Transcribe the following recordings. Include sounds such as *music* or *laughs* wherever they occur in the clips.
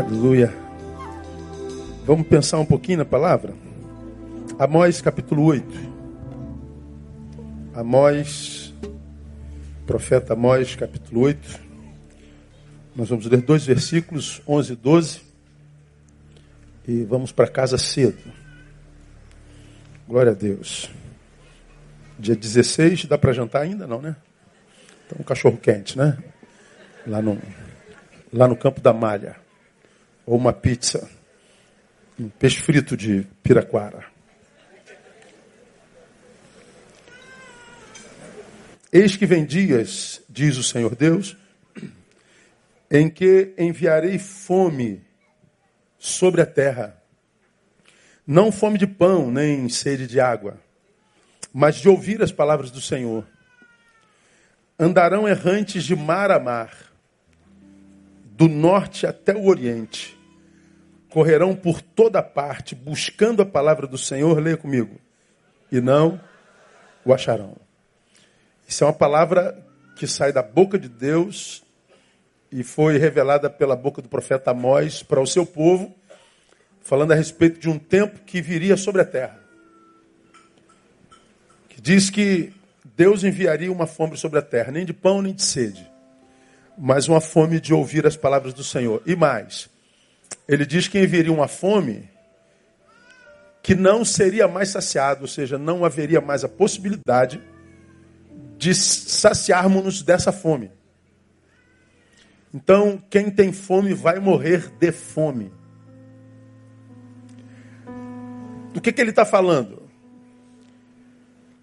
Aleluia. Vamos pensar um pouquinho na palavra? Amós capítulo 8. Amós, profeta Amós capítulo 8. Nós vamos ler dois versículos, 11 e 12. E vamos para casa cedo. Glória a Deus. Dia 16, dá para jantar ainda? Não, né? Então, um cachorro quente, né? Lá no, lá no campo da malha. Ou uma pizza. Um peixe frito de piraquara. Eis que vem dias, diz o Senhor Deus, em que enviarei fome sobre a terra. Não fome de pão, nem sede de água, mas de ouvir as palavras do Senhor. Andarão errantes de mar a mar, do norte até o oriente. Correrão por toda parte, buscando a palavra do Senhor, leia comigo, e não o acharão. Isso é uma palavra que sai da boca de Deus e foi revelada pela boca do profeta Amós para o seu povo, falando a respeito de um tempo que viria sobre a terra. Que diz que Deus enviaria uma fome sobre a terra, nem de pão nem de sede, mas uma fome de ouvir as palavras do Senhor. E mais, ele diz que enviaria uma fome que não seria mais saciado, ou seja, não haveria mais a possibilidade de saciarmos-nos dessa fome. Então, quem tem fome vai morrer de fome. Do que, que ele está falando?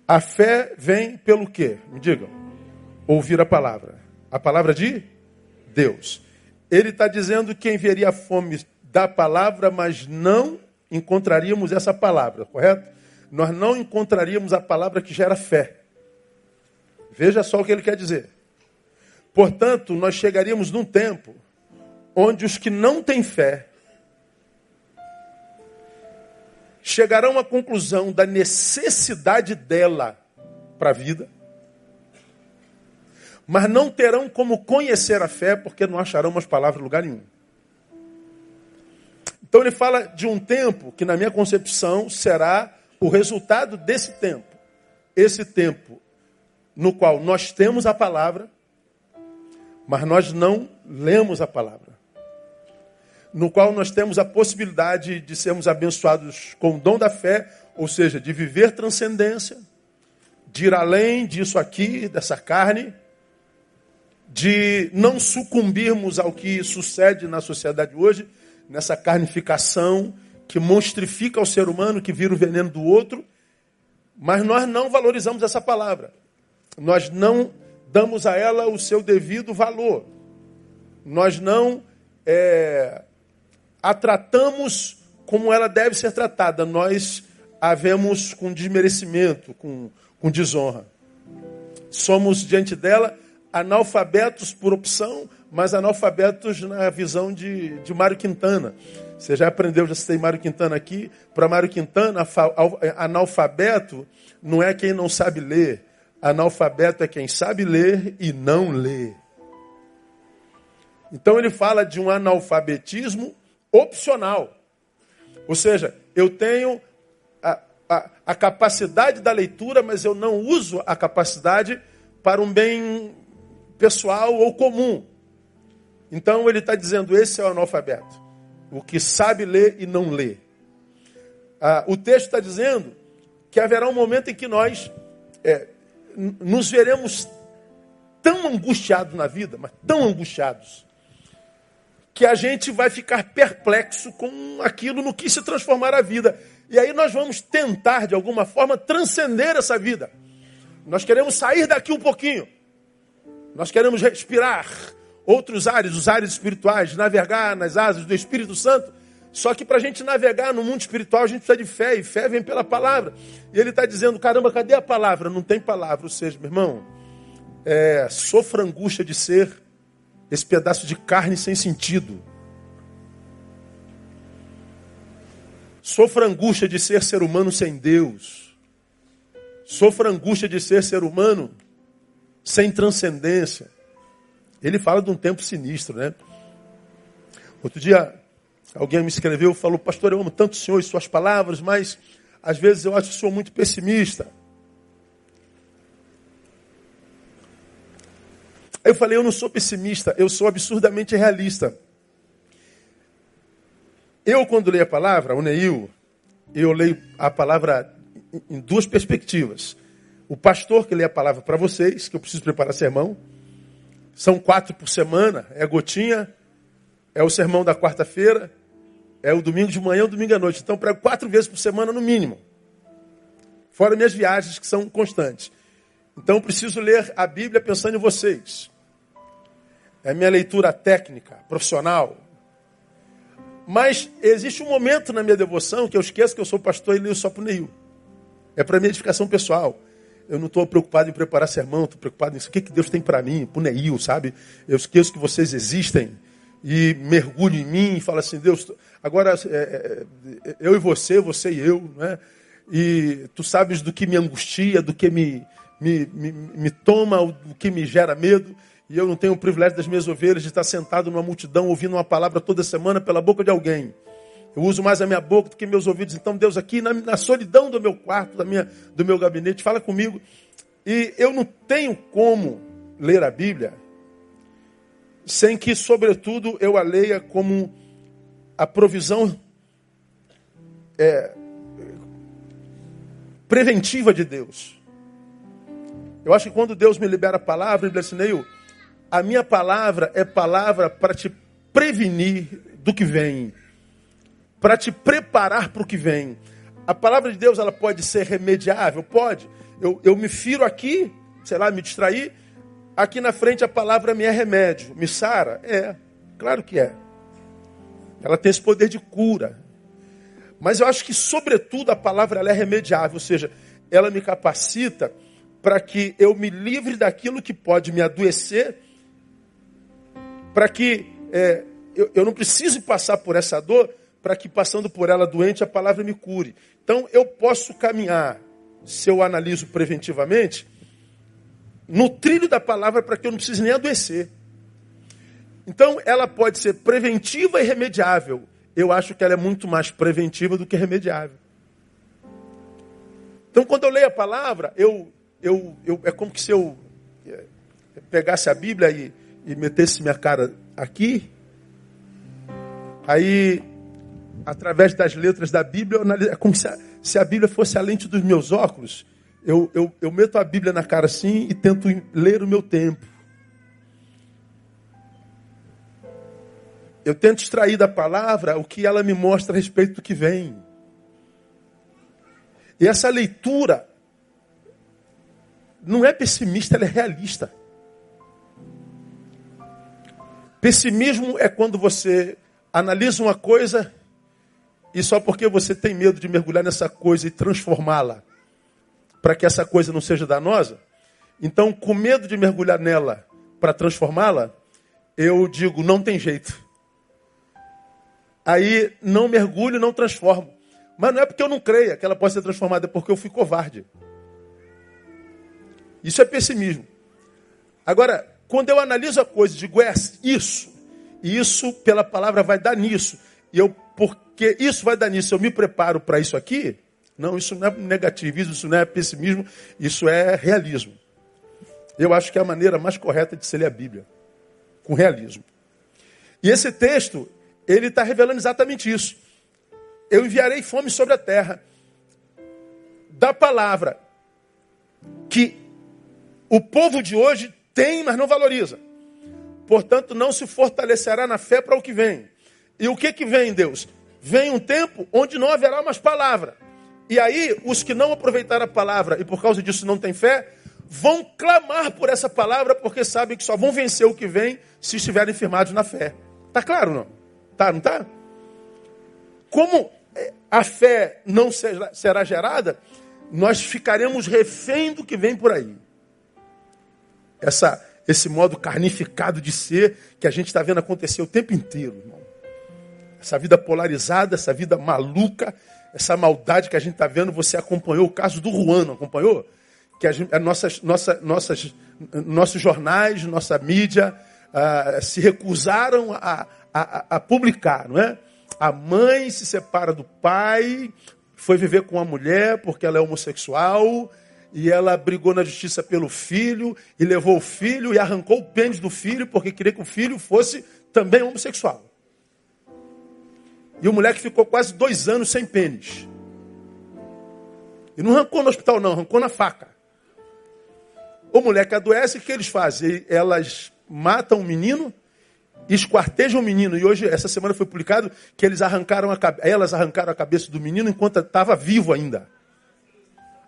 A fé vem pelo quê? Me digam. Ouvir a palavra. A palavra de Deus. Ele está dizendo que enviaria fome da palavra, mas não encontraríamos essa palavra, correto? Nós não encontraríamos a palavra que gera fé. Veja só o que ele quer dizer. Portanto, nós chegaríamos num tempo onde os que não têm fé chegarão à conclusão da necessidade dela para a vida, mas não terão como conhecer a fé porque não acharão umas palavras em lugar nenhum. Então ele fala de um tempo que, na minha concepção, será o resultado desse tempo. Esse tempo no qual nós temos a palavra, mas nós não lemos a palavra. No qual nós temos a possibilidade de sermos abençoados com o dom da fé, ou seja, de viver transcendência, de ir além disso aqui, dessa carne, de não sucumbirmos ao que sucede na sociedade hoje, nessa carnificação que monstrifica o ser humano, que vira o veneno do outro, mas nós não valorizamos essa palavra nós não damos a ela o seu devido valor. Nós não é, a tratamos como ela deve ser tratada. Nós a vemos com desmerecimento, com, com desonra. Somos diante dela analfabetos por opção, mas analfabetos na visão de, de Mário Quintana. Você já aprendeu, já citei Mário Quintana aqui. Para Mário Quintana, analfabeto não é quem não sabe ler, Analfabeto é quem sabe ler e não lê. Então ele fala de um analfabetismo opcional. Ou seja, eu tenho a, a, a, capacidade da leitura, mas eu não uso a capacidade para um bem pessoal ou comum. Então ele está dizendo: esse é o analfabeto. O que sabe ler e não lê. Ah, o texto está dizendo que haverá um momento em que nós é, nos veremos tão angustiados na vida, mas tão angustiados, que a gente vai ficar perplexo com aquilo no que se transformar a vida. E aí nós vamos tentar, de alguma forma, transcender essa vida. Nós queremos sair daqui um pouquinho. Nós queremos respirar outros ares, os ares espirituais, navegar nas asas do Espírito Santo. Só que para a gente navegar no mundo espiritual, a gente precisa de fé, e fé vem pela palavra. E ele está dizendo: caramba, cadê a palavra? Não tem palavra. Ou seja, meu irmão, é, sofra angústia de ser esse pedaço de carne sem sentido. Sofra angústia de ser ser humano sem Deus. Sofra angústia de ser ser humano sem transcendência. Ele fala de um tempo sinistro, né? Outro dia Alguém me escreveu, falou, pastor, eu amo tanto o senhor e suas palavras, mas às vezes eu acho o senhor muito pessimista. Eu falei, eu não sou pessimista, eu sou absurdamente realista. Eu, quando leio a palavra, o Neil, eu leio a palavra em duas perspectivas. O pastor que lê a palavra para vocês, que eu preciso preparar sermão, são quatro por semana, é gotinha, é o sermão da quarta-feira, é o domingo de manhã, o domingo à noite. Então, prego quatro vezes por semana no mínimo. Fora minhas viagens, que são constantes. Então, preciso ler a Bíblia pensando em vocês é minha leitura técnica, profissional. Mas existe um momento na minha devoção que eu esqueço que eu sou pastor e leio só para o Neil. É para minha edificação pessoal. Eu não estou preocupado em preparar sermão, estou preocupado nisso. O que, que Deus tem para mim, para o Neil, sabe? Eu esqueço que vocês existem e mergulho em mim e falo assim, Deus, agora é, é, eu e você, você e eu, né? E tu sabes do que me angustia, do que me, me, me, me toma, do que me gera medo e eu não tenho o privilégio das minhas ovelhas de estar sentado numa multidão ouvindo uma palavra toda semana pela boca de alguém. Eu uso mais a minha boca do que meus ouvidos. Então, Deus, aqui na, na solidão do meu quarto, da minha, do meu gabinete, fala comigo. E eu não tenho como ler a Bíblia sem que, sobretudo, eu a leia como a provisão é, preventiva de Deus. Eu acho que quando Deus me libera a palavra, ele diz assim, a minha palavra é palavra para te prevenir do que vem, para te preparar para o que vem. A palavra de Deus ela pode ser remediável? Pode. Eu, eu me firo aqui, sei lá, me distrair. Aqui na frente a palavra me é remédio. Me sara? É, claro que é. Ela tem esse poder de cura. Mas eu acho que, sobretudo, a palavra ela é remediável, ou seja, ela me capacita para que eu me livre daquilo que pode me adoecer para que é, eu, eu não precise passar por essa dor, para que passando por ela doente a palavra me cure. Então eu posso caminhar, se eu analiso preventivamente, no trilho da palavra para que eu não precise nem adoecer. Então ela pode ser preventiva e remediável. Eu acho que ela é muito mais preventiva do que remediável. Então quando eu leio a palavra, eu, eu, eu é como se eu é, pegasse a Bíblia e e metesse minha cara aqui, aí, através das letras da Bíblia, é como se a, se a Bíblia fosse a lente dos meus óculos. Eu, eu, eu meto a Bíblia na cara assim e tento ler o meu tempo. Eu tento extrair da palavra o que ela me mostra a respeito do que vem. E essa leitura não é pessimista, ela é realista. Pessimismo é quando você analisa uma coisa e só porque você tem medo de mergulhar nessa coisa e transformá-la, para que essa coisa não seja danosa, então, com medo de mergulhar nela para transformá-la, eu digo: não tem jeito. Aí não mergulho, não transformo. Mas não é porque eu não creia que ela pode ser transformada, é porque eu fui covarde. Isso é pessimismo. Agora, quando eu analiso a coisa, digo, é isso, isso pela palavra vai dar nisso. E eu, porque isso vai dar nisso, eu me preparo para isso aqui? Não, isso não é negativismo, isso não é pessimismo, isso é realismo. Eu acho que é a maneira mais correta de se ler a Bíblia, com realismo. E esse texto, ele está revelando exatamente isso. Eu enviarei fome sobre a terra. Da palavra que o povo de hoje tem, mas não valoriza. Portanto, não se fortalecerá na fé para o que vem. E o que, que vem, Deus? Vem um tempo onde não haverá mais palavra. E aí, os que não aproveitaram a palavra e por causa disso não têm fé, vão clamar por essa palavra porque sabem que só vão vencer o que vem se estiverem firmados na fé. Tá claro não? Tá, não tá? Como é, a fé não será, gerada, nós ficaremos refém do que vem por aí essa, esse modo carnificado de ser que a gente está vendo acontecer o tempo inteiro. Essa vida polarizada, essa vida maluca, essa maldade que a gente está vendo. Você acompanhou o caso do Juan, não acompanhou? Que as, as nossas, nossa, nossas, nossos jornais, nossa mídia uh, se recusaram a, a, a, publicar, não é? A mãe se separa do pai, foi viver com a mulher porque ela é homossexual, e ela brigou na justiça pelo filho, e levou o filho e arrancou o pênis do filho porque queria que o filho fosse também homossexual. E o moleque ficou quase dois anos sem pênis. E não arrancou no hospital, não, arrancou na faca. O moleque adoece, o que eles fazem? Elas matam o menino, esquartejam o menino. E hoje, essa semana foi publicado que eles arrancaram a, elas arrancaram a cabeça do menino enquanto estava vivo ainda.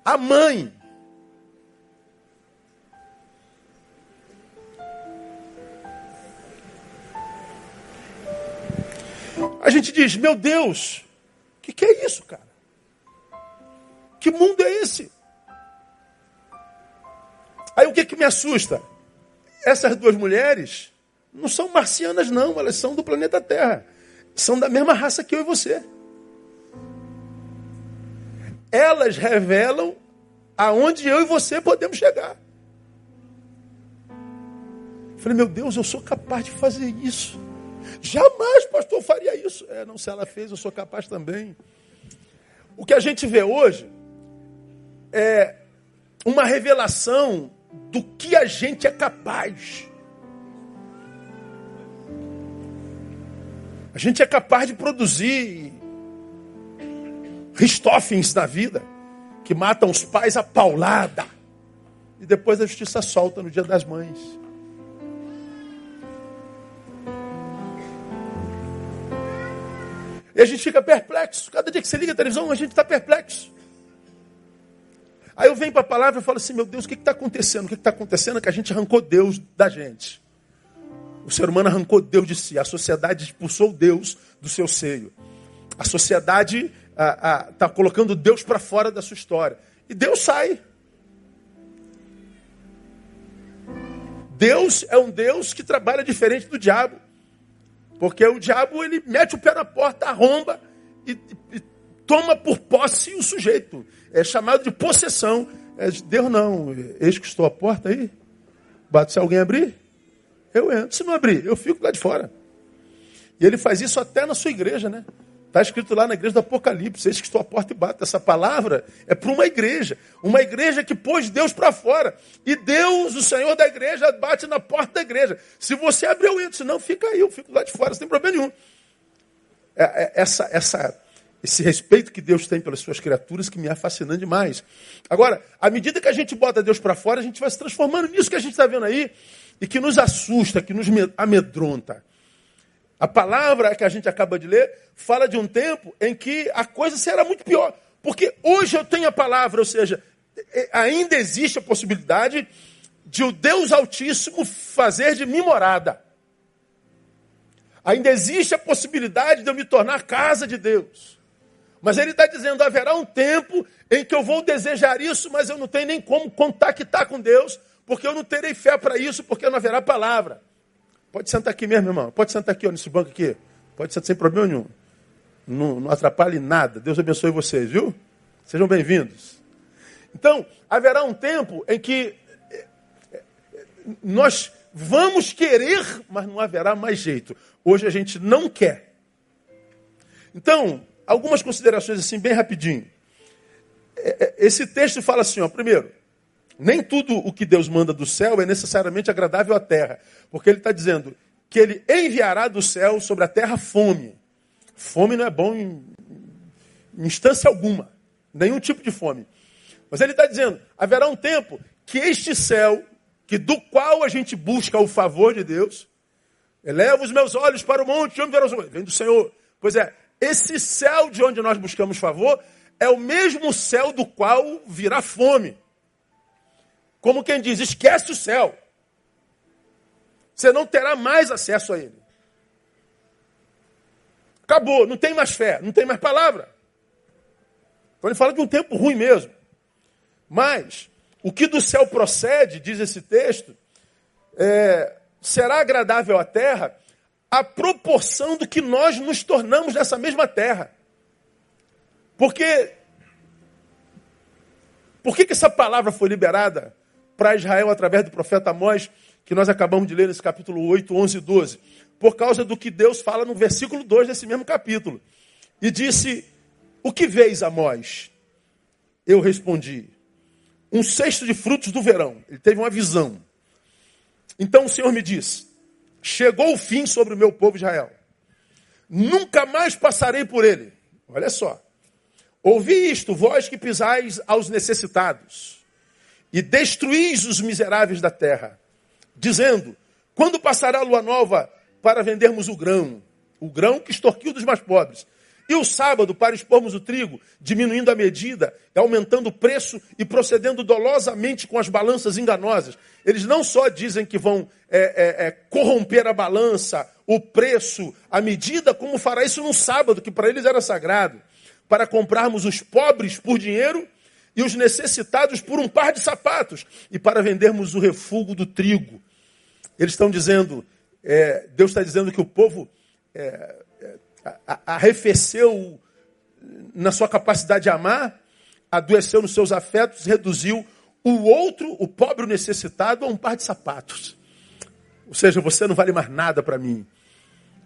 A mãe. A gente diz, meu Deus, o que, que é isso, cara? Que mundo é esse? Aí o que, que me assusta? Essas duas mulheres não são marcianas, não, elas são do planeta Terra. São da mesma raça que eu e você. Elas revelam aonde eu e você podemos chegar. Eu falei, meu Deus, eu sou capaz de fazer isso. Jamais, pastor, faria isso. É, não, se ela fez, eu sou capaz também. O que a gente vê hoje é uma revelação do que a gente é capaz. A gente é capaz de produzir Ristófens na vida, que matam os pais a paulada. E depois a justiça solta no dia das mães. E a gente fica perplexo. Cada dia que você liga a televisão, a gente está perplexo. Aí eu venho para a palavra e falo assim, meu Deus, o que está acontecendo? O que está acontecendo é que a gente arrancou Deus da gente. O ser humano arrancou Deus de si. A sociedade expulsou Deus do seu seio. A sociedade está colocando Deus para fora da sua história. E Deus sai. Deus é um Deus que trabalha diferente do diabo. Porque o diabo ele mete o pé na porta, arromba e, e toma por posse o sujeito. É chamado de possessão. É, Deus não, eis que estou à porta aí. Bate se alguém abrir, eu entro. Se não abrir, eu fico lá de fora. E ele faz isso até na sua igreja, né? Está escrito lá na igreja do Apocalipse, eis que estou à porta e bato. Essa palavra é para uma igreja. Uma igreja que pôs Deus para fora. E Deus, o Senhor da igreja, bate na porta da igreja. Se você abrir, eu entro. Se não, fica aí, eu fico lá de fora, tem problema nenhum. É, é, essa, essa, esse respeito que Deus tem pelas suas criaturas que me é fascinante demais. Agora, à medida que a gente bota Deus para fora, a gente vai se transformando nisso que a gente está vendo aí e que nos assusta, que nos amedronta. A palavra que a gente acaba de ler fala de um tempo em que a coisa será muito pior. Porque hoje eu tenho a palavra, ou seja, ainda existe a possibilidade de o Deus Altíssimo fazer de mim morada. Ainda existe a possibilidade de eu me tornar casa de Deus. Mas ele está dizendo: haverá um tempo em que eu vou desejar isso, mas eu não tenho nem como contactar com Deus, porque eu não terei fé para isso, porque não haverá palavra. Pode sentar aqui mesmo, irmão. Pode sentar aqui, ó, nesse banco aqui. Pode sentar sem problema nenhum. Não, não atrapalhe nada. Deus abençoe vocês, viu? Sejam bem-vindos. Então, haverá um tempo em que eh, eh, nós vamos querer, mas não haverá mais jeito. Hoje a gente não quer. Então, Algumas considerações assim, bem rapidinho. É, esse texto fala assim, ó, primeiro, nem tudo o que Deus manda do céu é necessariamente agradável à terra, porque ele está dizendo que ele enviará do céu sobre a terra fome. Fome não é bom em, em instância alguma, nenhum tipo de fome. Mas ele está dizendo, haverá um tempo que este céu, que do qual a gente busca o favor de Deus, eleva os meus olhos para o monte, onde vem do Senhor. Pois é, esse céu de onde nós buscamos favor é o mesmo céu do qual virá fome. Como quem diz, esquece o céu. Você não terá mais acesso a ele. Acabou, não tem mais fé, não tem mais palavra. Então ele fala de um tempo ruim mesmo. Mas, o que do céu procede, diz esse texto, é, será agradável à terra a proporção do que nós nos tornamos nessa mesma terra. Porque por que, que essa palavra foi liberada para Israel através do profeta Amós, que nós acabamos de ler nesse capítulo 8, 11 e 12, por causa do que Deus fala no versículo 2 desse mesmo capítulo. E disse: O que vês, Amós? Eu respondi: Um cesto de frutos do verão. Ele teve uma visão. Então o Senhor me disse: Chegou o fim sobre o meu povo Israel. Nunca mais passarei por ele. Olha só. Ouvi isto, vós que pisais aos necessitados, e destruís os miseráveis da terra, dizendo: Quando passará a lua nova para vendermos o grão? O grão que extorquiu dos mais pobres. E o sábado para expormos o trigo, diminuindo a medida, aumentando o preço e procedendo dolosamente com as balanças enganosas. Eles não só dizem que vão é, é, é, corromper a balança, o preço, a medida, como fará isso no sábado, que para eles era sagrado, para comprarmos os pobres por dinheiro e os necessitados por um par de sapatos, e para vendermos o refúgio do trigo. Eles estão dizendo, é, Deus está dizendo que o povo é, arrefeceu na sua capacidade de amar, adoeceu nos seus afetos, reduziu o outro, o pobre o necessitado, a um par de sapatos. Ou seja, você não vale mais nada para mim.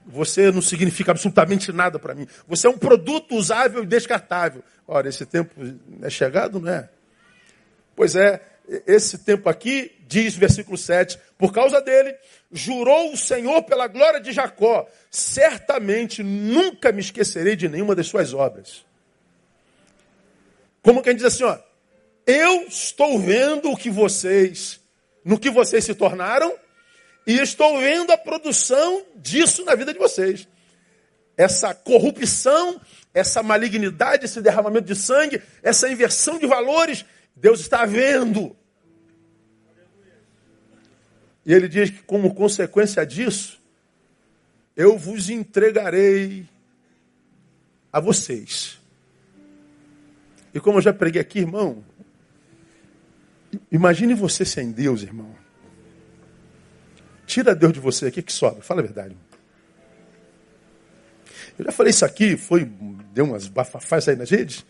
Você não significa absolutamente nada para mim. Você é um produto usável e descartável. Ora, esse tempo é chegado, não é? Pois é, esse tempo aqui, diz versículo 7, por causa dele, jurou o Senhor pela glória de Jacó: certamente nunca me esquecerei de nenhuma das suas obras. Como quem diz assim, ó, eu estou vendo o que vocês, no que vocês se tornaram, e estou vendo a produção disso na vida de vocês. Essa corrupção, essa malignidade, esse derramamento de sangue, essa inversão de valores, Deus está vendo. E ele diz que, como consequência disso, eu vos entregarei a vocês. E como eu já preguei aqui, irmão, imagine você sem Deus, irmão. Tira Deus de você aqui que sobra. Fala a verdade. Eu já falei isso aqui, foi, deu umas bafafás aí nas redes.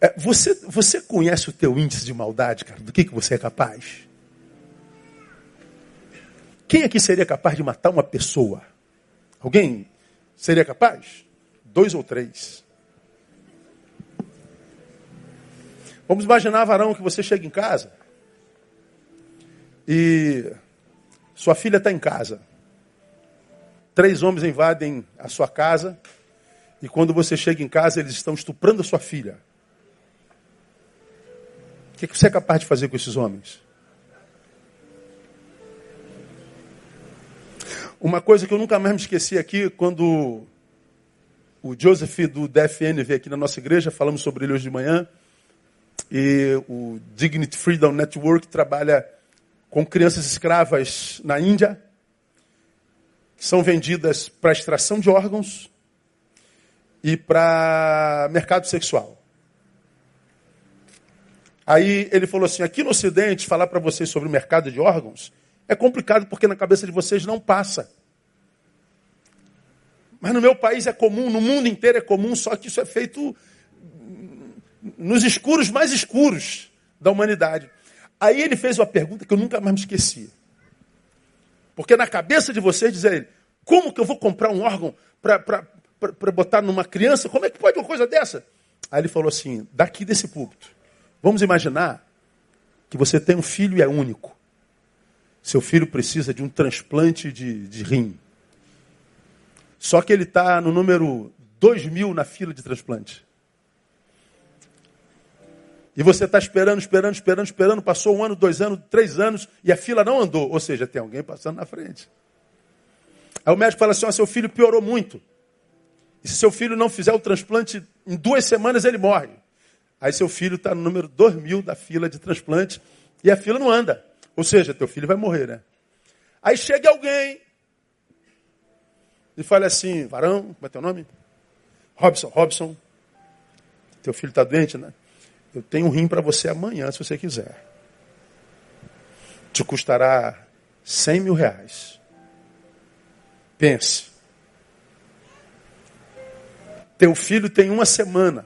É, você, você conhece o teu índice de maldade, cara? Do que, que você é capaz? Quem aqui seria capaz de matar uma pessoa? Alguém seria capaz? Dois ou três. Vamos imaginar, varão, que você chega em casa e sua filha está em casa. Três homens invadem a sua casa e quando você chega em casa eles estão estuprando a sua filha. O que você é capaz de fazer com esses homens? Uma coisa que eu nunca mais me esqueci aqui, quando o Joseph do DFN veio aqui na nossa igreja, falamos sobre ele hoje de manhã, e o Dignity Freedom Network trabalha com crianças escravas na Índia, que são vendidas para extração de órgãos e para mercado sexual. Aí ele falou assim: aqui no Ocidente, falar para vocês sobre o mercado de órgãos é complicado porque na cabeça de vocês não passa. Mas no meu país é comum, no mundo inteiro é comum, só que isso é feito nos escuros mais escuros da humanidade. Aí ele fez uma pergunta que eu nunca mais me esqueci. Porque na cabeça de vocês dizer ele, como que eu vou comprar um órgão para botar numa criança? Como é que pode uma coisa dessa? Aí ele falou assim, daqui desse púlpito, vamos imaginar que você tem um filho e é único. Seu filho precisa de um transplante de, de rim. Só que ele está no número 2 mil na fila de transplante. E você está esperando, esperando, esperando, esperando. Passou um ano, dois anos, três anos e a fila não andou. Ou seja, tem alguém passando na frente. Aí o médico fala assim: seu filho piorou muito. E se seu filho não fizer o transplante, em duas semanas ele morre. Aí seu filho está no número 2 mil da fila de transplante e a fila não anda. Ou seja, teu filho vai morrer, né? Aí chega alguém e fala assim, varão, como é teu nome? Robson, Robson, teu filho está doente, né? Eu tenho um rim para você amanhã, se você quiser. Te custará 100 mil reais. Pense. Teu filho tem uma semana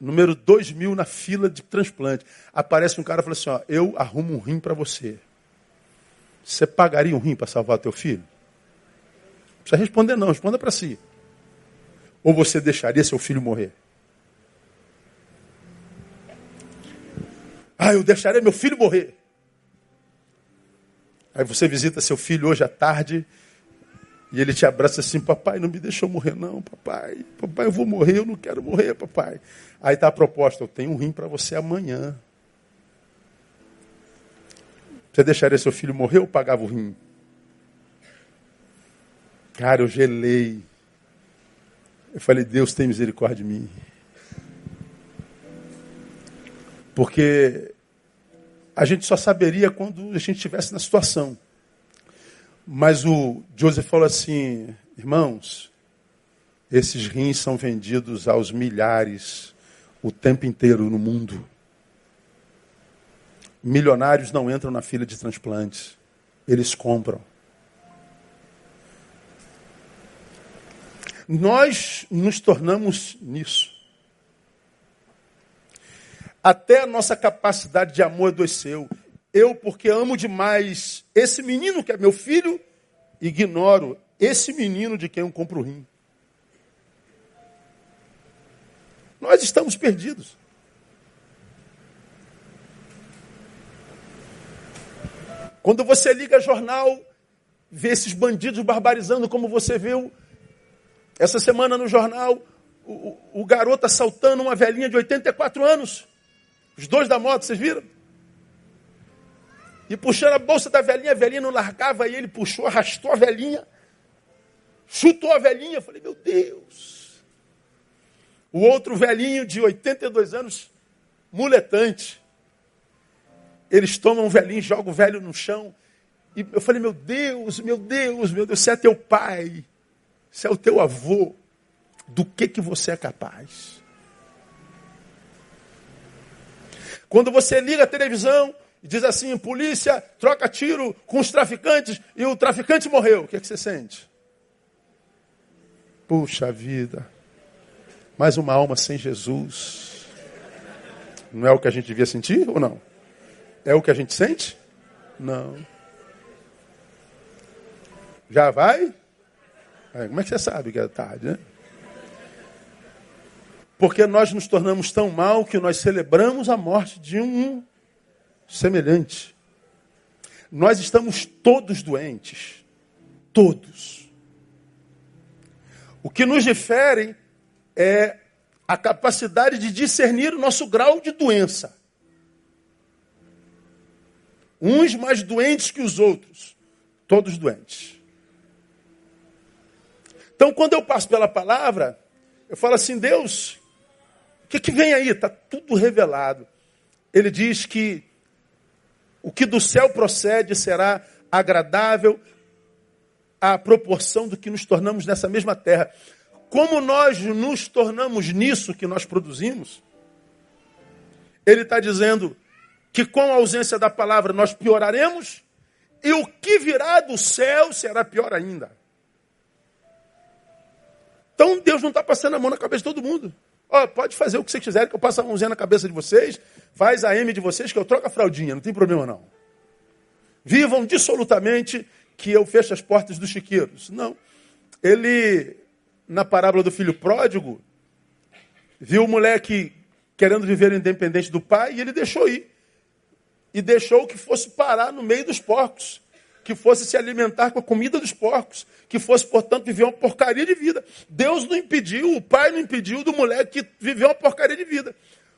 número 2 mil na fila de transplante. Aparece um cara e fala assim: ó, eu arrumo um rim para você. Você pagaria um rim para salvar teu filho? Não precisa responder não, responda para si. Ou você deixaria seu filho morrer? Ah, eu deixaria meu filho morrer. Aí você visita seu filho hoje à tarde e ele te abraça assim, papai, não me deixa eu morrer não, papai. Papai, eu vou morrer, eu não quero morrer, papai. Aí está a proposta, eu tenho um rim para você amanhã. Você deixaria seu filho morrer ou pagava o rim? Cara, eu gelei. Eu falei, Deus tem misericórdia de mim. Porque a gente só saberia quando a gente estivesse na situação. Mas o Joseph falou assim, irmãos, esses rins são vendidos aos milhares o tempo inteiro no mundo. Milionários não entram na fila de transplantes, eles compram. Nós nos tornamos nisso. Até a nossa capacidade de amor adoeceu. Eu, porque amo demais esse menino que é meu filho, ignoro esse menino de quem eu compro o rim. Nós estamos perdidos. Quando você liga jornal, vê esses bandidos barbarizando, como você viu essa semana no jornal, o, o, o garoto assaltando uma velhinha de 84 anos. Os dois da moto, vocês viram? E puxando a bolsa da velhinha, a velhinha não largava, e ele puxou, arrastou a velhinha, chutou a velhinha. Eu falei, meu Deus. O outro velhinho de 82 anos, muletante. Eles tomam um velhinho, jogam o velho no chão. E eu falei, meu Deus, meu Deus, meu Deus, você é teu pai, você é o teu avô. Do que, que você é capaz? Quando você liga a televisão, e diz assim: polícia troca tiro com os traficantes e o traficante morreu. O que, é que você sente? Puxa vida, mais uma alma sem Jesus. Não é o que a gente devia sentir ou não? É o que a gente sente? Não. Já vai? Como é que você sabe que é tarde, né? Porque nós nos tornamos tão mal que nós celebramos a morte de um semelhante. Nós estamos todos doentes. Todos. O que nos difere é a capacidade de discernir o nosso grau de doença. Uns mais doentes que os outros. Todos doentes. Então, quando eu passo pela palavra, eu falo assim: Deus, que, que vem aí? Está tudo revelado. Ele diz que o que do céu procede será agradável à proporção do que nos tornamos nessa mesma terra. Como nós nos tornamos nisso que nós produzimos? Ele está dizendo que com a ausência da palavra nós pioraremos e o que virá do céu será pior ainda. Então Deus não está passando a mão na cabeça de todo mundo. Oh, pode fazer o que vocês quiserem, que eu passo a mãozinha na cabeça de vocês, faz a M de vocês, que eu troco a fraldinha, não tem problema não. Vivam dissolutamente que eu fecho as portas dos chiqueiros. Não. Ele, na parábola do filho pródigo, viu o moleque querendo viver independente do pai e ele deixou ir. E deixou que fosse parar no meio dos porcos que fosse se alimentar com a comida dos porcos, que fosse, portanto, viver uma porcaria de vida. Deus não impediu, o pai não impediu do moleque que viveu uma porcaria de vida.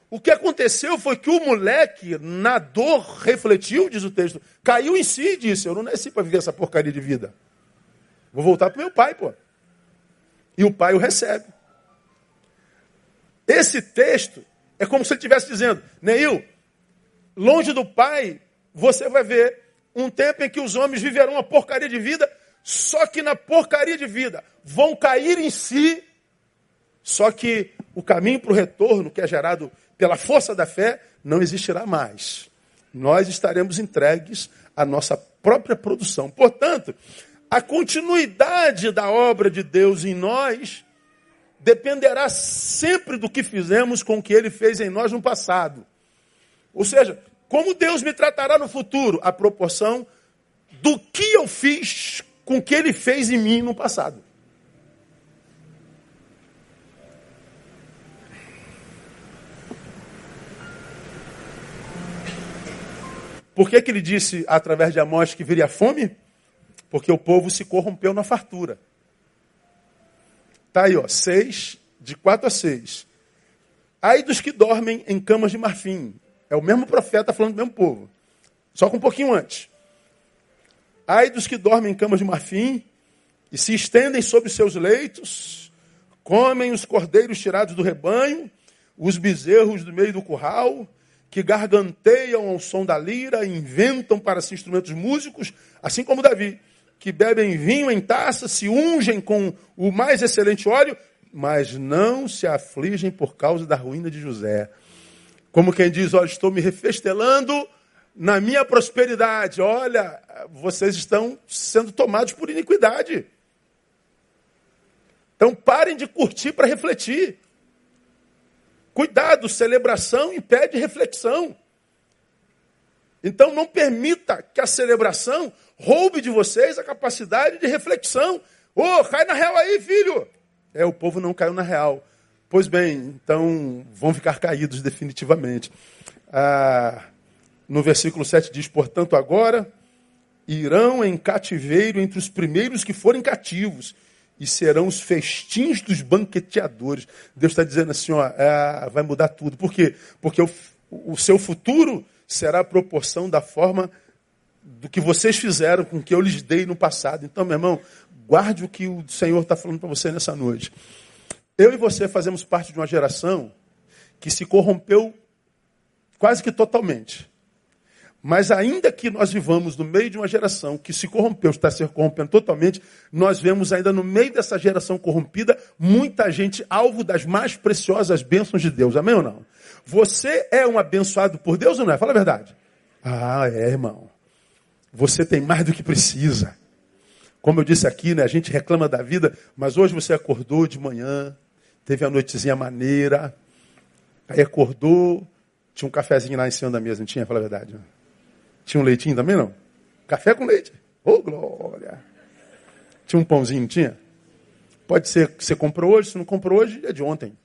O que aconteceu foi que o moleque, na dor, refletiu, diz o texto, caiu em si e disse: Eu não nasci para viver essa porcaria de vida. Vou voltar para meu pai, pô. E o pai o recebe. Esse texto é como se ele estivesse dizendo: Neil, longe do pai, você vai ver um tempo em que os homens viverão uma porcaria de vida, só que na porcaria de vida vão cair em si, só que o caminho para o retorno, que é gerado pela força da fé, não existirá mais. Nós estaremos entregues à nossa própria produção. Portanto, a continuidade da obra de Deus em nós dependerá sempre do que fizemos com o que ele fez em nós no passado. Ou seja, como Deus me tratará no futuro? A proporção do que eu fiz com o que ele fez em mim no passado. Por que, que ele disse através de Amós que viria fome? Porque o povo se corrompeu na fartura. Tá aí, ó, seis, de quatro a seis. Aí dos que dormem em camas de marfim. É o mesmo profeta falando do mesmo povo. Só com um pouquinho antes. Ai dos que dormem em camas de marfim e se estendem sobre seus leitos, comem os cordeiros tirados do rebanho, os bezerros do meio do curral, que garganteiam ao som da lira, inventam para si instrumentos músicos, assim como Davi, que bebem vinho em taça, se ungem com o mais excelente óleo, mas não se afligem por causa da ruína de José. Como quem diz, olha, estou me refestelando na minha prosperidade. Olha, vocês estão sendo tomados por iniquidade. Então parem de curtir para refletir. Cuidado, celebração impede reflexão. Então não permita que a celebração roube de vocês a capacidade de reflexão. Ô, oh, cai na real aí, filho. É, o povo não caiu na real. Pois bem, então vão ficar caídos definitivamente. Ah, no versículo 7 diz: Portanto, agora irão em cativeiro entre os primeiros que forem cativos, e serão os festins dos banqueteadores. Deus está dizendo assim: ó, é, vai mudar tudo. Por quê? Porque o, o seu futuro será a proporção da forma do que vocês fizeram com que eu lhes dei no passado. Então, meu irmão, guarde o que o Senhor está falando para você nessa noite. Eu e você fazemos parte de uma geração que se corrompeu quase que totalmente. Mas ainda que nós vivamos no meio de uma geração que se corrompeu, está se corrompendo totalmente, nós vemos ainda no meio dessa geração corrompida muita gente alvo das mais preciosas bênçãos de Deus. Amém ou não? Você é um abençoado por Deus ou não é? Fala a verdade. Ah, é, irmão. Você tem mais do que precisa. Como eu disse aqui, né, a gente reclama da vida, mas hoje você acordou de manhã, teve a noitezinha maneira, aí acordou, tinha um cafezinho lá em cima da mesa, não tinha? Fala a verdade. Né? Tinha um leitinho também, não? Café com leite. Ô, oh, glória! Tinha um pãozinho, não tinha? Pode ser que você comprou hoje, se não comprou hoje, é de ontem.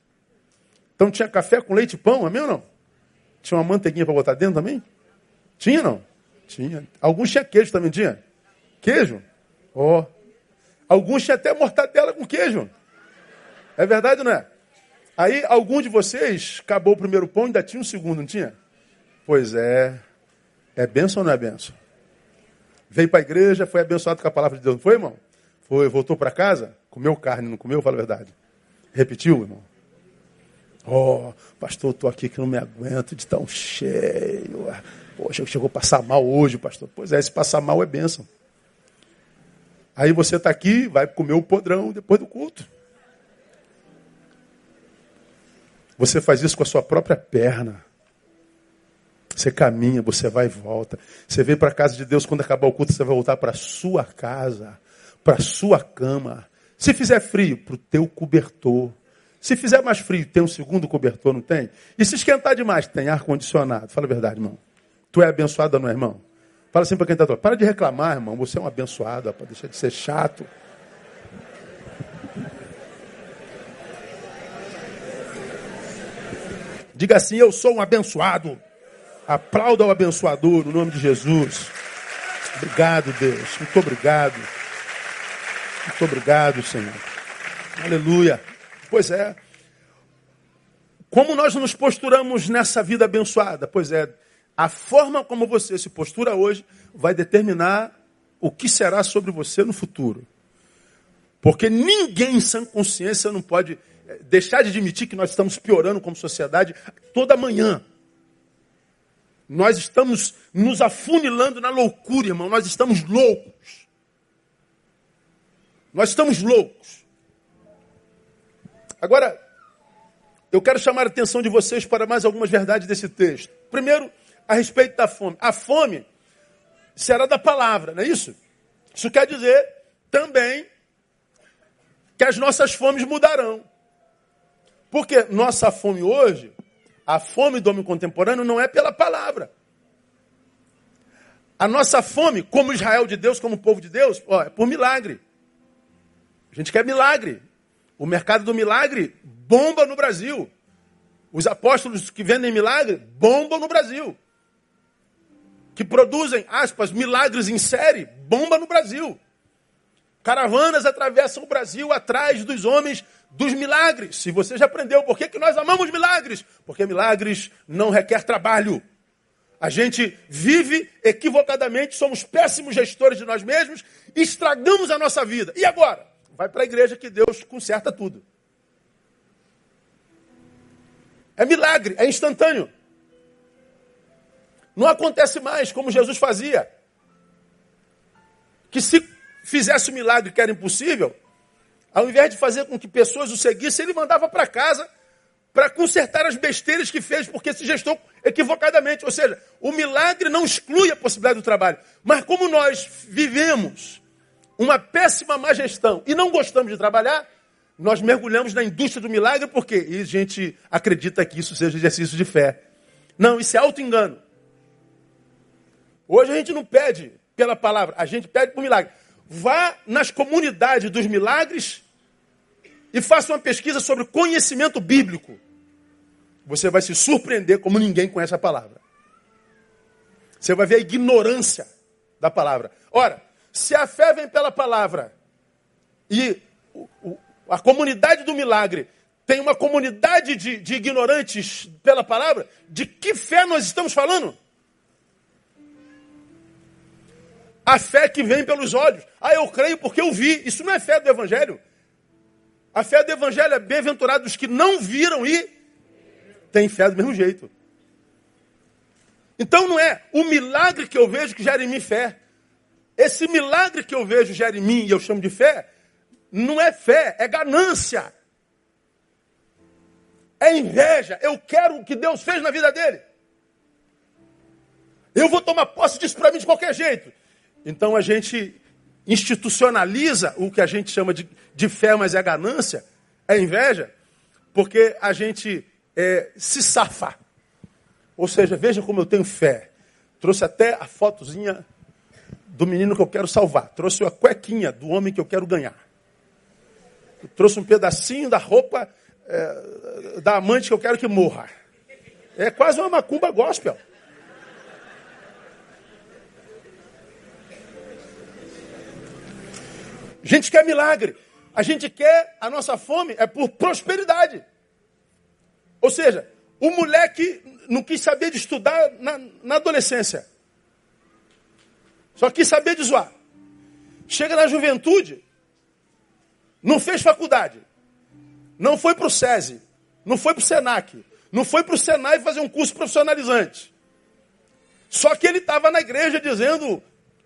Então tinha café com leite e pão, amém ou não? Tinha uma manteiguinha para botar dentro também? Tinha não? Tinha. Alguns tinha queijo também, tinha? Queijo? Ó. Oh. Alguns tinha até mortadela com queijo. É verdade ou não é? Aí, algum de vocês acabou o primeiro pão e ainda tinha um segundo, não tinha? Pois é. É benção ou não é benção? Veio para a igreja, foi abençoado com a palavra de Deus, não foi, irmão? Foi, voltou para casa, comeu carne, não comeu? Fala a verdade. Repetiu, irmão? Oh, pastor, estou aqui que não me aguento de tão cheio. Poxa, chegou a passar mal hoje, pastor. Pois é, se passar mal é bênção. Aí você está aqui, vai comer o podrão depois do culto. Você faz isso com a sua própria perna. Você caminha, você vai e volta. Você vem para a casa de Deus, quando acabar o culto, você vai voltar para a sua casa, para a sua cama. Se fizer frio, para o teu cobertor. Se fizer mais frio, tem um segundo cobertor, não tem? E se esquentar demais, tem ar-condicionado. Fala a verdade, irmão. Tu é abençoado, não é, irmão? Fala assim para quem está Para de reclamar, irmão. Você é um abençoado, para deixar de ser chato. Diga assim: Eu sou um abençoado. Aplauda o abençoador no nome de Jesus. Obrigado, Deus. Muito obrigado. Muito obrigado, Senhor. Aleluia. Pois é. Como nós nos posturamos nessa vida abençoada? Pois é, a forma como você se postura hoje vai determinar o que será sobre você no futuro. Porque ninguém em sã consciência não pode deixar de admitir que nós estamos piorando como sociedade toda manhã. Nós estamos nos afunilando na loucura, irmão. Nós estamos loucos. Nós estamos loucos. Agora, eu quero chamar a atenção de vocês para mais algumas verdades desse texto. Primeiro, a respeito da fome. A fome será da palavra, não é isso? Isso quer dizer também que as nossas fomes mudarão. Porque nossa fome hoje a fome do homem contemporâneo não é pela palavra. A nossa fome, como Israel de Deus, como povo de Deus, ó, é por milagre. A gente quer milagre. O mercado do milagre bomba no Brasil. Os apóstolos que vendem milagre bombam no Brasil. Que produzem, aspas, milagres em série, bomba no Brasil. Caravanas atravessam o Brasil atrás dos homens dos milagres. Se você já aprendeu por que, que nós amamos milagres, porque milagres não requer trabalho. A gente vive equivocadamente, somos péssimos gestores de nós mesmos, estragamos a nossa vida. E agora? Vai para a igreja que Deus conserta tudo. É milagre, é instantâneo. Não acontece mais como Jesus fazia. Que se fizesse o milagre que era impossível, ao invés de fazer com que pessoas o seguissem, ele mandava para casa para consertar as besteiras que fez, porque se gestou equivocadamente. Ou seja, o milagre não exclui a possibilidade do trabalho. Mas como nós vivemos uma péssima má gestão e não gostamos de trabalhar, nós mergulhamos na indústria do milagre porque e a gente acredita que isso seja exercício de fé. Não, isso é auto-engano. Hoje a gente não pede pela palavra, a gente pede por milagre. Vá nas comunidades dos milagres e faça uma pesquisa sobre conhecimento bíblico. Você vai se surpreender como ninguém conhece a palavra. Você vai ver a ignorância da palavra. Ora, se a fé vem pela palavra e a comunidade do milagre tem uma comunidade de, de ignorantes pela palavra, de que fé nós estamos falando? A fé que vem pelos olhos. Ah, eu creio porque eu vi. Isso não é fé do Evangelho. A fé do Evangelho é bem-aventurado os que não viram e têm fé do mesmo jeito. Então não é o milagre que eu vejo que gera em mim fé. Esse milagre que eu vejo gera em mim e eu chamo de fé, não é fé, é ganância. É inveja. Eu quero o que Deus fez na vida dele. Eu vou tomar posse disso para mim de qualquer jeito. Então a gente institucionaliza o que a gente chama de, de fé, mas é ganância, é inveja, porque a gente é, se safa. Ou seja, veja como eu tenho fé. Trouxe até a fotozinha do menino que eu quero salvar. Trouxe a cuequinha do homem que eu quero ganhar. trouxe um pedacinho da roupa é, da amante que eu quero que morra. É quase uma macumba gospel. A gente quer milagre. A gente quer, a nossa fome é por prosperidade. Ou seja, o moleque não quis saber de estudar na, na adolescência. Só quis saber de zoar. Chega na juventude, não fez faculdade, não foi para o SESI, não foi para o SENAC, não foi para o SENAI fazer um curso profissionalizante. Só que ele estava na igreja dizendo,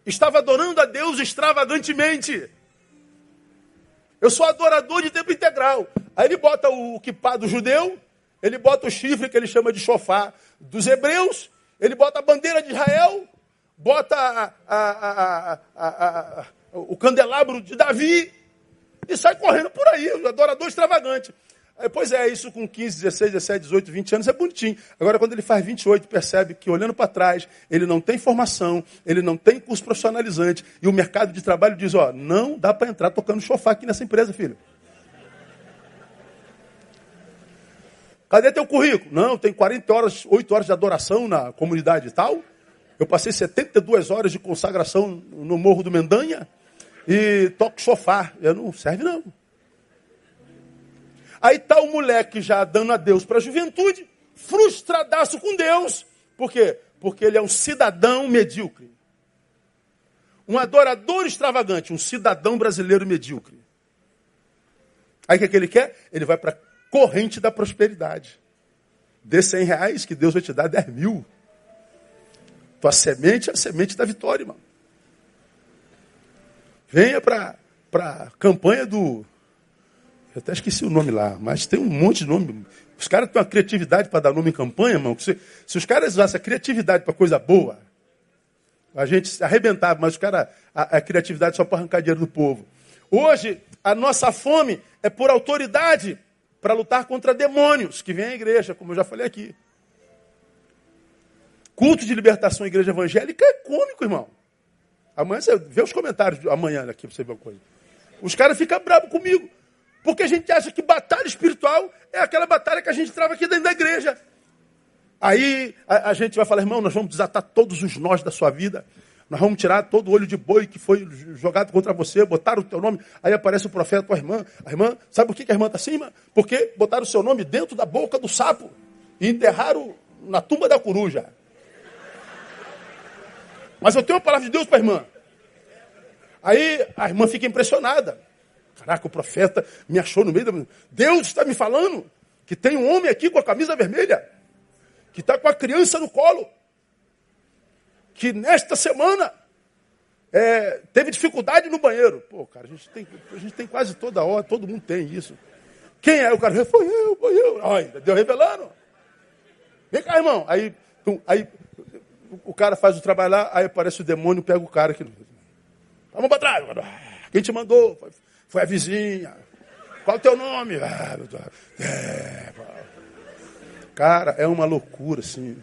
estava adorando a Deus extravagantemente. Eu sou adorador de tempo integral. Aí ele bota o kippá do judeu, ele bota o chifre que ele chama de chofá dos hebreus, ele bota a bandeira de Israel, bota a, a, a, o candelabro de Davi e sai correndo por aí, adorador extravagante. Pois é, isso com 15, 16, 17, 18, 20 anos é bonitinho. Agora, quando ele faz 28, percebe que olhando para trás, ele não tem formação, ele não tem curso profissionalizante, e o mercado de trabalho diz: ó, não dá para entrar tocando sofá aqui nessa empresa, filho. Cadê teu currículo? Não, tem 40 horas, 8 horas de adoração na comunidade e tal. Eu passei 72 horas de consagração no Morro do Mendanha e toco sofá. Eu não serve não. Aí está o moleque já dando a Deus para a juventude, frustradaço com Deus. Por quê? Porque ele é um cidadão medíocre. Um adorador extravagante, um cidadão brasileiro medíocre. Aí o que, é que ele quer? Ele vai para a corrente da prosperidade. Dê 100 reais que Deus vai te dar 10 mil. Tua semente é a semente da vitória, irmão. Venha para a campanha do eu até esqueci o nome lá, mas tem um monte de nome. Os caras têm uma criatividade para dar nome em campanha, irmão. Se, se os caras usassem a criatividade para coisa boa, a gente se arrebentava, mas os caras, a, a criatividade só para arrancar dinheiro do povo. Hoje, a nossa fome é por autoridade para lutar contra demônios que vêm à igreja, como eu já falei aqui. Culto de libertação igreja evangélica é cômico, irmão. Amanhã você vê os comentários amanhã aqui pra você ver uma coisa. Os caras ficam bravos comigo. Porque a gente acha que batalha espiritual é aquela batalha que a gente trava aqui dentro da igreja. Aí a, a gente vai falar, irmão, nós vamos desatar todos os nós da sua vida. Nós vamos tirar todo o olho de boi que foi jogado contra você, botaram o teu nome. Aí aparece o profeta com a irmã. A irmã, sabe por que a irmã está irmã? Porque botaram o seu nome dentro da boca do sapo e enterraram na tumba da coruja. Mas eu tenho uma palavra de Deus para a irmã. Aí a irmã fica impressionada. Caraca, o profeta me achou no meio da. Deus está me falando que tem um homem aqui com a camisa vermelha, que está com a criança no colo que nesta semana é, teve dificuldade no banheiro. Pô, cara, a gente, tem, a gente tem quase toda hora, todo mundo tem isso. Quem é? O cara, foi eu, foi eu. Olha, deu revelando. Vem cá, irmão. Aí, aí o cara faz o trabalho lá, aí aparece o demônio, pega o cara aqui. Vamos para trás. Quem te mandou? Foi, a vizinha. Qual o teu nome? Ah, é, cara, é uma loucura, assim.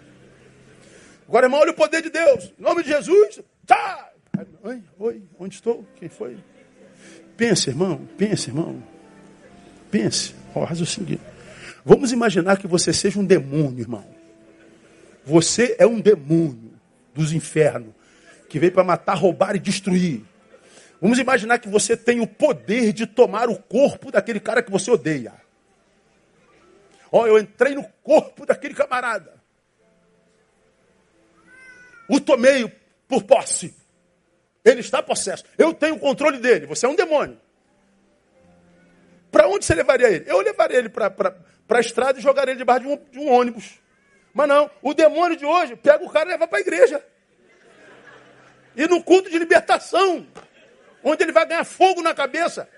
Agora, irmão, olha o poder de Deus. Em nome de Jesus. Tá! Oi, oi, onde estou? Quem foi? Pense, irmão, pense, irmão. Pense. Ó, seguinte. Vamos imaginar que você seja um demônio, irmão. Você é um demônio dos infernos que veio para matar, roubar e destruir. Vamos imaginar que você tem o poder de tomar o corpo daquele cara que você odeia. Ó, oh, eu entrei no corpo daquele camarada o tomei por posse. Ele está possesso. Eu tenho o controle dele. Você é um demônio. Para onde você levaria ele? Eu levaria ele para a estrada e jogaria ele debaixo de um, de um, ônibus. Mas não, o demônio de hoje pega o cara e leva para a igreja. E no culto de libertação, onde ele vai ganhar fogo na cabeça.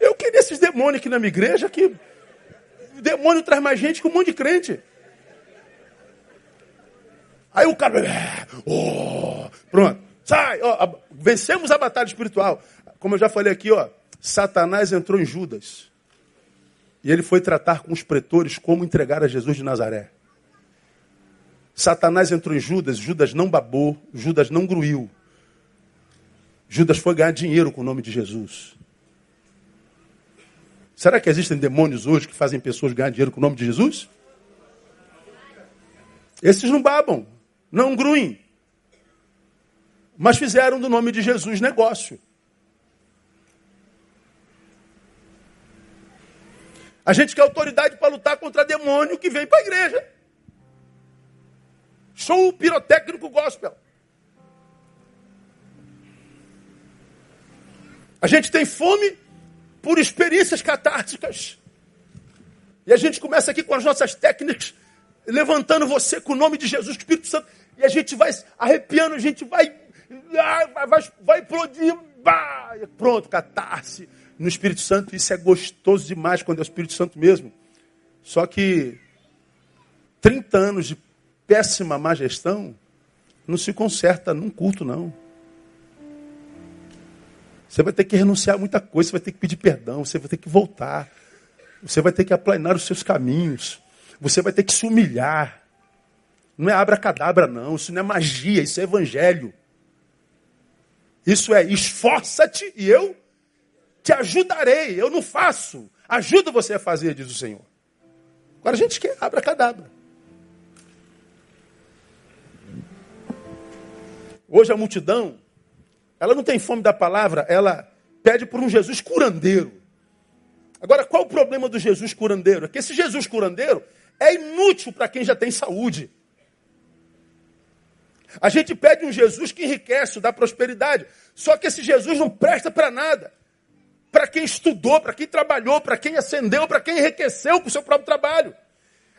Eu queria esses demônios aqui na minha igreja que o demônio traz mais gente que um monte de crente. Aí o cara, oh, pronto, sai, vencemos a batalha espiritual. Como eu já falei aqui, ó, Satanás entrou em Judas. E ele foi tratar com os pretores como entregar a Jesus de Nazaré. Satanás entrou em Judas, Judas não babou, Judas não gruiu. Judas foi ganhar dinheiro com o nome de Jesus. Será que existem demônios hoje que fazem pessoas ganhar dinheiro com o nome de Jesus? Esses não babam, não gruem. Mas fizeram do nome de Jesus negócio. A gente quer autoridade para lutar contra demônio que vem para a igreja. Show pirotécnico gospel. A gente tem fome por experiências catárticas. E a gente começa aqui com as nossas técnicas, levantando você com o nome de Jesus, Espírito Santo, e a gente vai arrepiando, a gente vai, vai, vai, vai explodir, pronto, catarse no Espírito Santo. Isso é gostoso demais quando é o Espírito Santo mesmo. Só que 30 anos de péssima má gestão não se conserta num culto, não. Você vai ter que renunciar a muita coisa, você vai ter que pedir perdão, você vai ter que voltar. Você vai ter que aplanar os seus caminhos. Você vai ter que se humilhar. Não é abracadabra, não. Isso não é magia, isso é evangelho. Isso é esforça-te e eu te ajudarei. Eu não faço. Ajuda você a fazer, diz o Senhor. Agora a gente quer abracadabra. Hoje a multidão ela não tem fome da palavra, ela pede por um Jesus curandeiro. Agora, qual o problema do Jesus curandeiro? É que esse Jesus curandeiro é inútil para quem já tem saúde. A gente pede um Jesus que enriquece, dá prosperidade. Só que esse Jesus não presta para nada. Para quem estudou, para quem trabalhou, para quem acendeu, para quem enriqueceu com o seu próprio trabalho.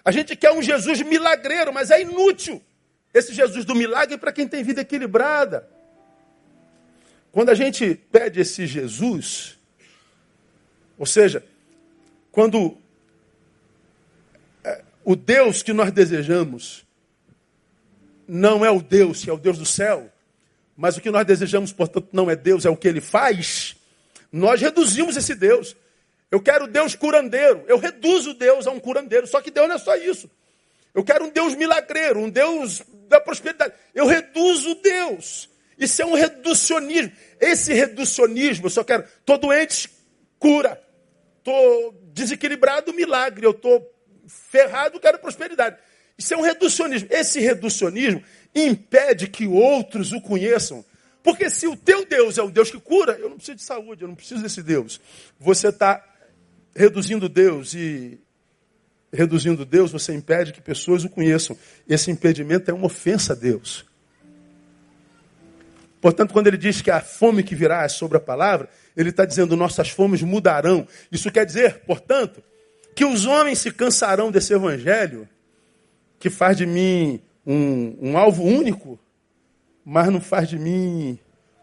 A gente quer um Jesus milagreiro, mas é inútil. Esse Jesus do milagre é para quem tem vida equilibrada. Quando a gente pede esse Jesus, ou seja, quando é, o Deus que nós desejamos não é o Deus que é o Deus do céu, mas o que nós desejamos, portanto, não é Deus, é o que ele faz, nós reduzimos esse Deus. Eu quero Deus curandeiro. Eu reduzo Deus a um curandeiro. Só que Deus não é só isso. Eu quero um Deus milagreiro, um Deus da prosperidade. Eu reduzo Deus. Isso é um reducionismo. Esse reducionismo, eu só quero. Estou doente, cura. Estou desequilibrado, milagre. Eu estou ferrado, quero prosperidade. Isso é um reducionismo. Esse reducionismo impede que outros o conheçam. Porque se o teu Deus é o Deus que cura, eu não preciso de saúde, eu não preciso desse Deus. Você está reduzindo Deus e reduzindo Deus, você impede que pessoas o conheçam. Esse impedimento é uma ofensa a Deus. Portanto, quando ele diz que a fome que virá é sobre a palavra, ele está dizendo nossas fomes mudarão. Isso quer dizer, portanto, que os homens se cansarão desse evangelho que faz de mim um, um alvo único, mas não faz de mim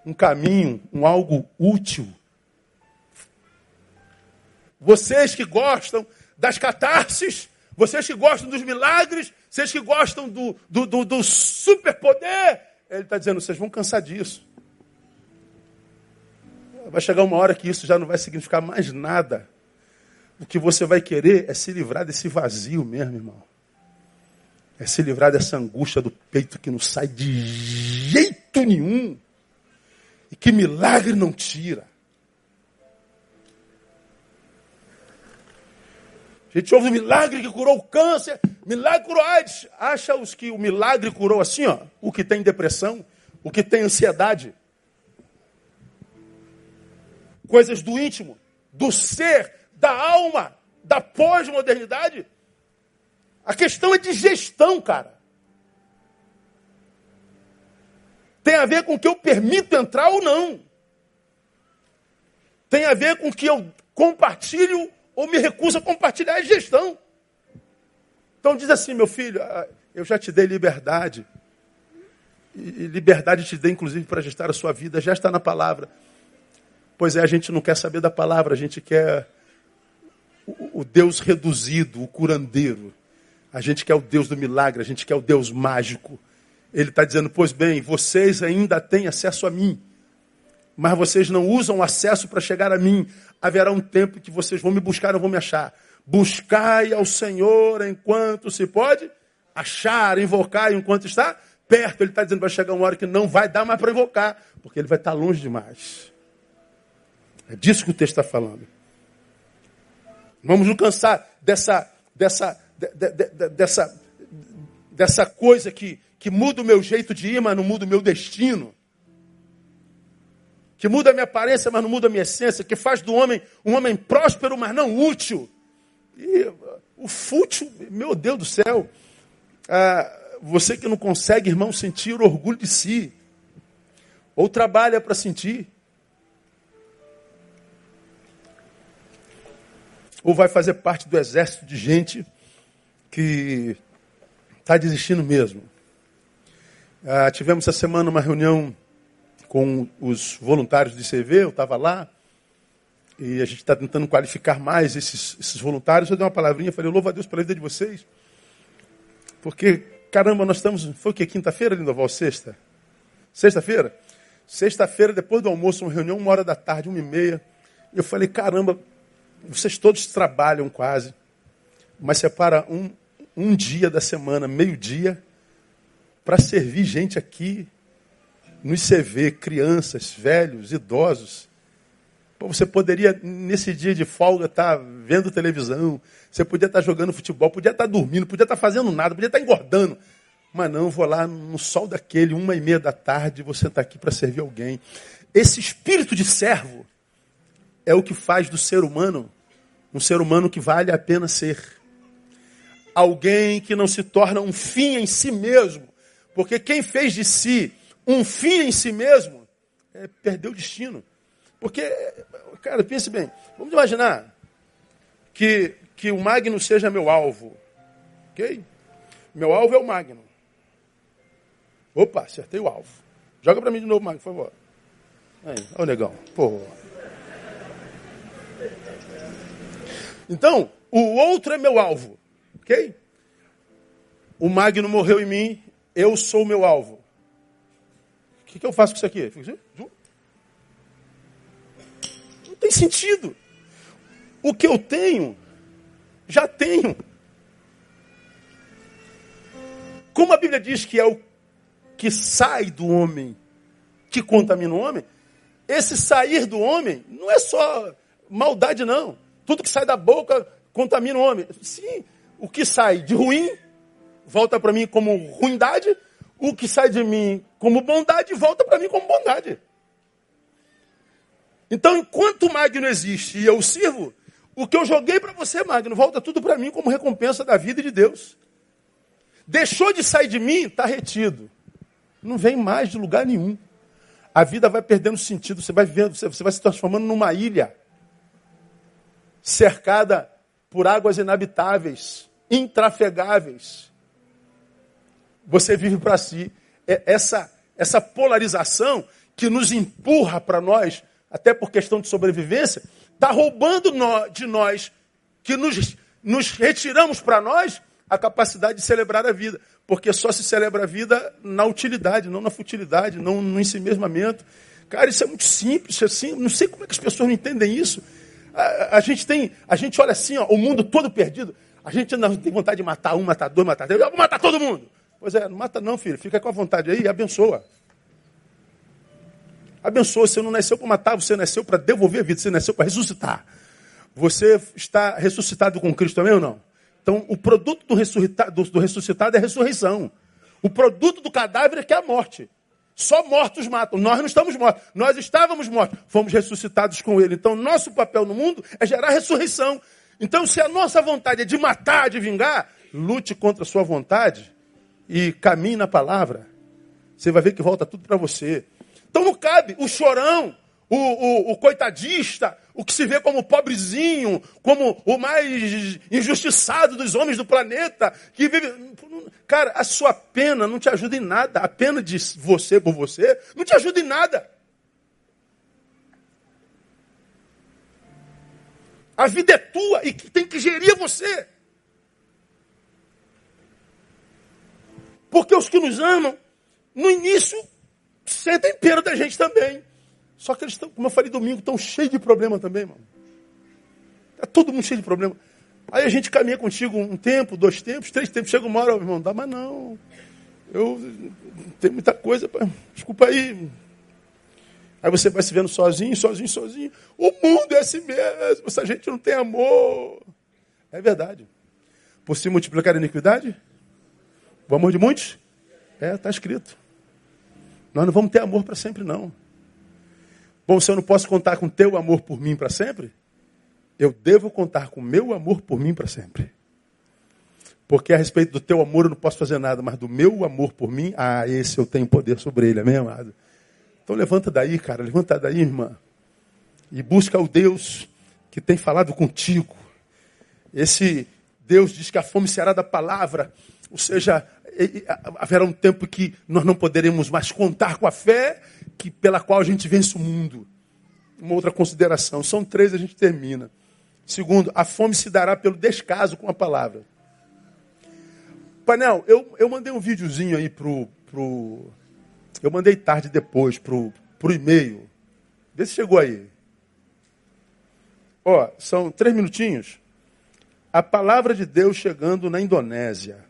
um caminho, um algo útil. Vocês que gostam das catarses, vocês que gostam dos milagres, vocês que gostam do, do, do, do superpoder, ele está dizendo, vocês vão cansar disso. Vai chegar uma hora que isso já não vai significar mais nada. O que você vai querer é se livrar desse vazio mesmo, irmão. É se livrar dessa angústia do peito que não sai de jeito nenhum. E que milagre não tira. A gente ouve o milagre que curou o câncer, milagre curou AIDS. Acha os que o milagre curou assim, ó, o que tem depressão, o que tem ansiedade. Coisas do íntimo, do ser, da alma, da pós-modernidade. A questão é de gestão, cara. Tem a ver com o que eu permito entrar ou não. Tem a ver com o que eu compartilho ou me recuso a compartilhar a gestão. Então diz assim, meu filho, ah, eu já te dei liberdade. E liberdade te dei, inclusive, para gestar a sua vida. Já está na palavra. Pois é, a gente não quer saber da palavra, a gente quer o Deus reduzido, o curandeiro. A gente quer o Deus do milagre, a gente quer o Deus mágico. Ele está dizendo, pois bem, vocês ainda têm acesso a mim, mas vocês não usam o acesso para chegar a mim. Haverá um tempo que vocês vão me buscar, não vão me achar. Buscai ao Senhor enquanto se pode achar, invocar enquanto está perto. Ele está dizendo, vai chegar uma hora que não vai dar mais para invocar, porque ele vai estar longe demais. É disso que o texto está falando. Vamos nos cansar dessa, dessa de, de, dessa, dessa coisa que, que muda o meu jeito de ir, mas não muda o meu destino. Que muda a minha aparência, mas não muda a minha essência. Que faz do homem um homem próspero, mas não útil. E o fútil, meu Deus do céu. Ah, você que não consegue, irmão, sentir orgulho de si. Ou trabalha para sentir. Ou vai fazer parte do exército de gente que está desistindo mesmo. Ah, tivemos essa semana uma reunião com os voluntários de CV, eu estava lá, e a gente está tentando qualificar mais esses, esses, voluntários. Eu dei uma palavrinha, falei, louvo a Deus pela vida de vocês. Porque, caramba, nós estamos. Foi o que? Quinta-feira, Lindoval? Sexta? Sexta-feira? Sexta-feira, depois do almoço, uma reunião, uma hora da tarde, uma e meia. Eu falei, caramba, vocês todos trabalham quase, mas separa um, um dia da semana, meio-dia, para servir gente aqui no ICV, crianças, velhos, idosos. Você poderia, nesse dia de folga, estar tá vendo televisão, você podia estar tá jogando futebol, podia estar tá dormindo, podia estar fazendo nada, podia estar engordando. Mas não, vou lá no sol daquele, uma e meia da tarde, você está aqui para servir alguém. Esse espírito de servo é o que faz do ser humano um ser humano que vale a pena ser alguém que não se torna um fim em si mesmo. Porque quem fez de si um fim em si mesmo é, perdeu o destino. Porque, cara, pense bem, vamos imaginar que, que o Magno seja meu alvo. Ok? Meu alvo é o Magno. Opa, acertei o alvo. Joga para mim de novo, Magno, por favor. Aí, o negão. Pô. Então, o outro é meu alvo. Ok? O Magno morreu em mim, eu sou o meu alvo. O que, que eu faço com isso aqui? Assim, não tem sentido. O que eu tenho, já tenho. Como a Bíblia diz que é o que sai do homem que contamina o homem, esse sair do homem não é só maldade, não. Tudo que sai da boca contamina o homem. Sim, o que sai de ruim volta para mim como ruindade, o que sai de mim como bondade volta para mim como bondade. Então, enquanto Magno existe e eu sirvo, o que eu joguei para você, Magno, volta tudo para mim como recompensa da vida de Deus. Deixou de sair de mim, está retido. Não vem mais de lugar nenhum. A vida vai perdendo sentido, você vai você vai se transformando numa ilha cercada por águas inabitáveis, intrafegáveis. Você vive para si. É essa, essa polarização que nos empurra para nós até por questão de sobrevivência, está roubando de nós, que nos, nos retiramos para nós, a capacidade de celebrar a vida. Porque só se celebra a vida na utilidade, não na futilidade, não no ensimesmamento. Cara, isso é muito simples, assim, não sei como é que as pessoas não entendem isso. A, a gente tem, a gente olha assim, ó, o mundo todo perdido. A gente não tem vontade de matar um, matar dois, matar três. Eu vou matar todo mundo. Pois é, não mata não, filho. Fica com a vontade aí e abençoa. Abençoa, você não nasceu para matar, você nasceu para devolver a vida, você nasceu para ressuscitar. Você está ressuscitado com Cristo também ou não? Então, o produto do ressuscitado, do, do ressuscitado é a ressurreição. O produto do cadáver é que é a morte. Só mortos matam. Nós não estamos mortos. Nós estávamos mortos. Fomos ressuscitados com ele. Então, nosso papel no mundo é gerar ressurreição. Então, se a nossa vontade é de matar, de vingar, lute contra a sua vontade e caminhe na palavra. Você vai ver que volta tudo para você. Então não cabe o chorão, o, o, o, coitadista, o que se vê como pobrezinho, como o mais injustiçado dos homens do planeta, que vive. Cara, a sua pena não te ajuda em nada. A pena de você por você não te ajuda em nada. A vida é tua e tem que gerir você. Porque os que nos amam, no início, sentem pena da gente também. Só que eles estão, como eu falei domingo, estão cheios de problema também, mano. É todo mundo cheio de problema. Aí a gente caminha contigo um tempo, dois tempos, três tempos, chega uma hora, irmão, dá, mas não. Eu tenho muita coisa, pra... desculpa aí. Aí você vai se vendo sozinho, sozinho, sozinho. O mundo é assim mesmo, se a gente não tem amor. É verdade. Por se multiplicar a iniquidade? O amor de muitos? É, está escrito. Nós não vamos ter amor para sempre, não. Bom, se eu não posso contar com teu amor por mim para sempre, eu devo contar com meu amor por mim para sempre. Porque a respeito do teu amor eu não posso fazer nada, mas do meu amor por mim, ah, esse eu tenho poder sobre ele, amém, amado? Então levanta daí, cara, levanta daí, irmã. E busca o Deus que tem falado contigo. Esse Deus diz que a fome será da palavra. Ou seja, haverá um tempo que nós não poderemos mais contar com a fé que, pela qual a gente vence o mundo. Uma outra consideração. São três, a gente termina. Segundo, a fome se dará pelo descaso com a palavra. Panel, eu, eu mandei um videozinho aí pro, pro. Eu mandei tarde depois pro, pro e-mail. Vê se chegou aí. Ó, são três minutinhos. A palavra de Deus chegando na Indonésia.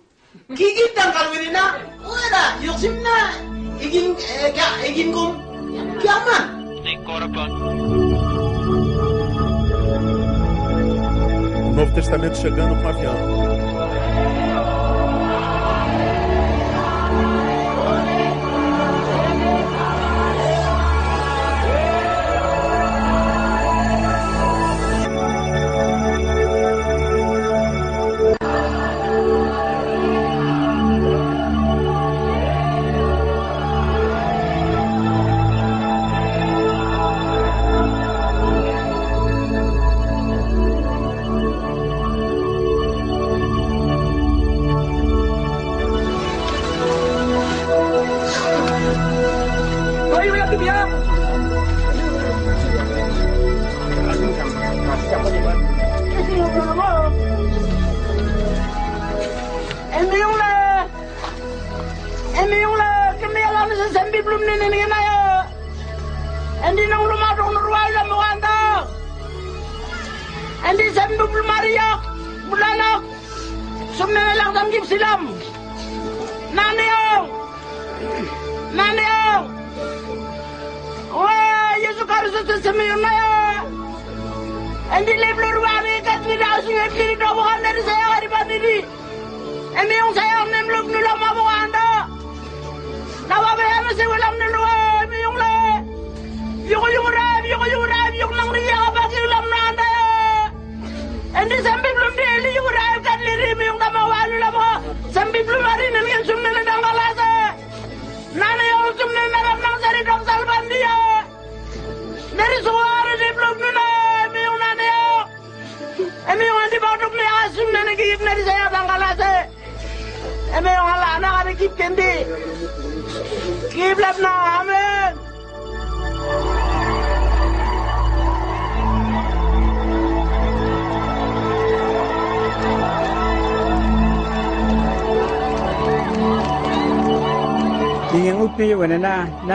Gigit ang kalwirina, wala, yuksim na, igin, eh, igin kong, kiaman. O Novo Testamento chegando com avião.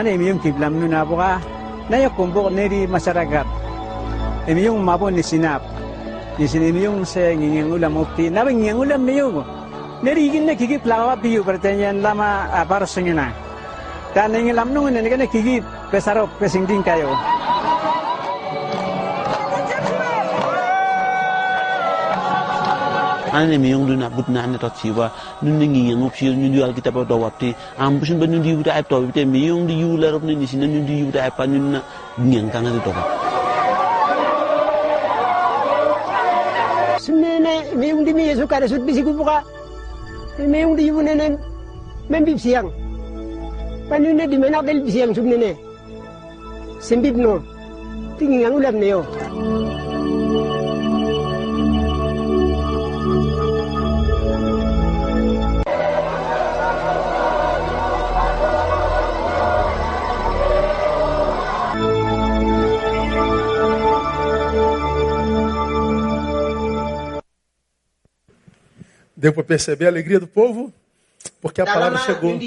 아니 미용 기블람 누나보가 나요 공복 내리 마사라갑 미용 마보 니시납 니시니 미용 생잉 우람 없디 나빙 잉 우람 미용 내리 이긴 내 기기 플라와 비유 버테니안 라마 아바르싱이나 다닝이 람농은 내가 내 기기 베사로 베싱딩 가요 ane mi yong duna gut na ne tot siwa nun ngi yong op sir nun yal kitaba do watti am busun ba nun di yu ta to bi te. Mi yong di yu la rop ni sin nun di yu ta pan nun na ngen kan ne to sun sunne mi yong di mi yesu ka resut bisi ku buka mi yong di yu ne ne men bi siang. Pa nun ne di menak del bi siang sunne ne sembib no. Tingi ngalulam ne yo. Deu para perceber a alegria do povo? Porque a palavra chegou.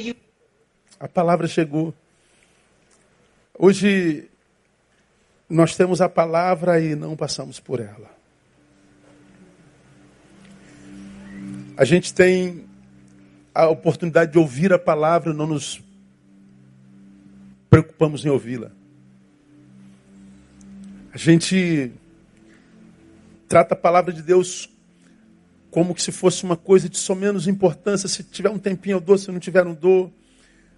A palavra chegou. Hoje nós temos a palavra e não passamos por ela. A gente tem a oportunidade de ouvir a palavra, não nos preocupamos em ouvi-la. A gente trata a palavra de Deus como que se fosse uma coisa de só menos importância. Se tiver um tempinho eu dou, se não tiver não dou.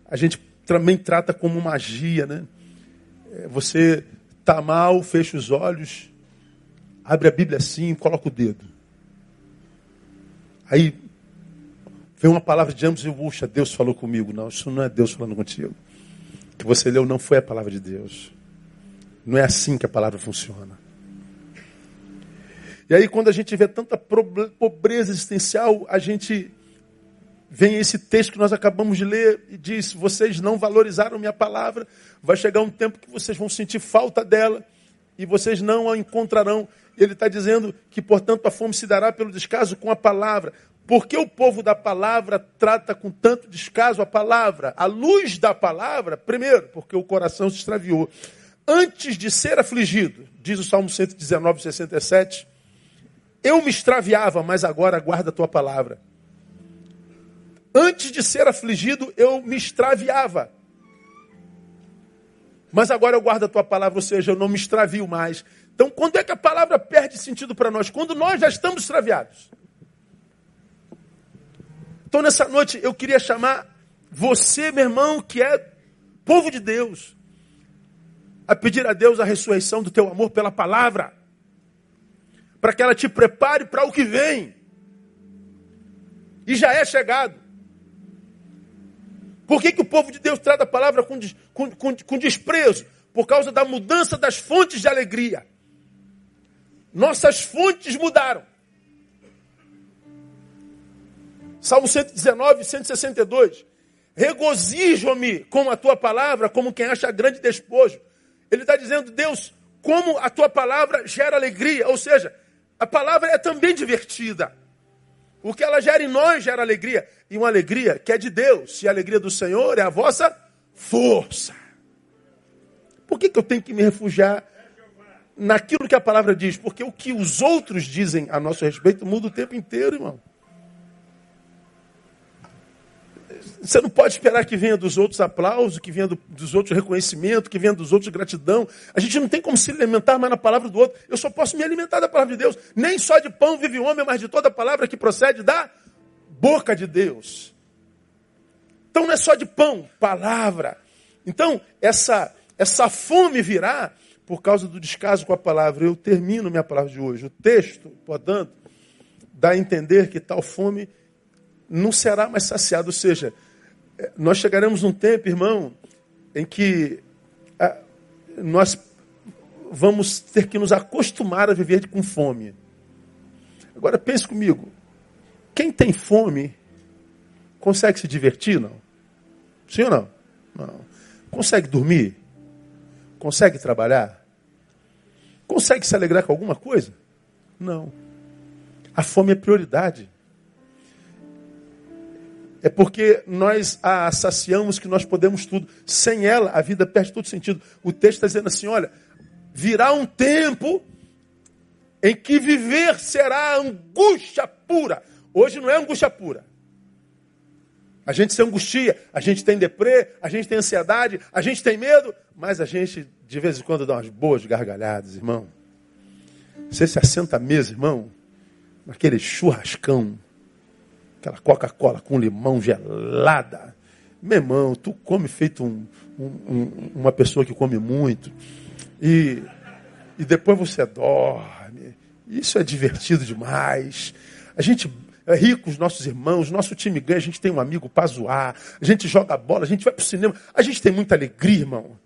A gente também trata como magia, né? É, Você tá mal, fecha os olhos, abre a Bíblia assim, coloca o dedo. Aí vem uma palavra de ambos e puxa, Deus falou comigo. Não, isso não é Deus falando contigo. O que você leu não foi a palavra de Deus. Não é assim que a palavra funciona. E aí, quando a gente vê tanta pobreza existencial, a gente vem esse texto que nós acabamos de ler e diz: Vocês não valorizaram minha palavra, vai chegar um tempo que vocês vão sentir falta dela e vocês não a encontrarão. Ele está dizendo que, portanto, a fome se dará pelo descaso com a palavra. Por que o povo da palavra trata com tanto descaso a palavra? A luz da palavra, primeiro, porque o coração se extraviou. Antes de ser afligido, diz o Salmo 119, 67, eu me extraviava, mas agora guarda a tua palavra. Antes de ser afligido, eu me extraviava. Mas agora eu guardo a tua palavra, ou seja, eu não me extravio mais. Então, quando é que a palavra perde sentido para nós? Quando nós já estamos extraviados. Então, nessa noite, eu queria chamar você, meu irmão, que é povo de Deus, a pedir a Deus a ressurreição do teu amor pela palavra para que ela te prepare para o que vem. E já é chegado. Por que, que o povo de Deus trata a palavra com, com, com, com desprezo? Por causa da mudança das fontes de alegria. Nossas fontes mudaram. Salmo 119, 162. Regozijo-me com a tua palavra, como quem acha grande despojo. Ele está dizendo, Deus, como a tua palavra gera alegria. Ou seja, a palavra é também divertida. O que ela gera em nós gera alegria. E uma alegria que é de Deus. E a alegria do Senhor é a vossa força. Por que, que eu tenho que me refugiar naquilo que a palavra diz? Porque o que os outros dizem a nosso respeito muda o tempo inteiro, irmão. Você não pode esperar que venha dos outros aplausos, que venha do, dos outros reconhecimento, que venha dos outros gratidão. A gente não tem como se alimentar mais na palavra do outro. Eu só posso me alimentar da palavra de Deus. Nem só de pão vive o homem, mas de toda a palavra que procede da boca de Deus. Então não é só de pão, palavra. Então, essa, essa fome virá por causa do descaso com a palavra. Eu termino minha palavra de hoje. O texto, portanto, dá a entender que tal fome não será mais saciada. Ou seja, nós chegaremos num tempo, irmão, em que ah, nós vamos ter que nos acostumar a viver com fome. Agora pense comigo. Quem tem fome consegue se divertir, não? Sim ou não? Não. Consegue dormir? Consegue trabalhar? Consegue se alegrar com alguma coisa? Não. A fome é prioridade. É porque nós a saciamos que nós podemos tudo. Sem ela, a vida perde todo sentido. O texto está dizendo assim: olha, virá um tempo em que viver será angústia pura. Hoje não é angústia pura. A gente se angustia, a gente tem deprê, a gente tem ansiedade, a gente tem medo, mas a gente de vez em quando dá umas boas gargalhadas, irmão. Você se assenta mesa, irmão, naquele churrascão, aquela Coca-Cola com limão gelada. Meu irmão, tu come feito um, um, uma pessoa que come muito. E, e depois você dorme. Isso é divertido demais. A gente é rico, os nossos irmãos, nosso time ganha, a gente tem um amigo para zoar, a gente joga bola, a gente vai para o cinema. A gente tem muita alegria, irmão.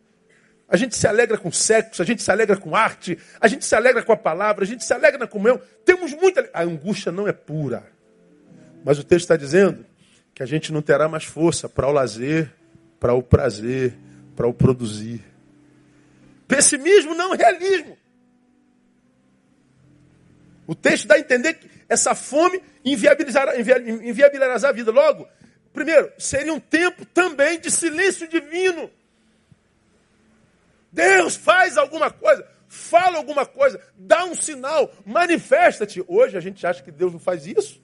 A gente se alegra com sexo, a gente se alegra com arte, a gente se alegra com a palavra, a gente se alegra na comunhão. Temos muita. A angústia não é pura. Mas o texto está dizendo que a gente não terá mais força para o lazer, para o prazer, para o produzir. Pessimismo não realismo. O texto dá a entender que essa fome inviabilizará, inviabilizará a vida. Logo, primeiro, seria um tempo também de silêncio divino. Deus faz alguma coisa, fala alguma coisa, dá um sinal, manifesta-te. Hoje a gente acha que Deus não faz isso.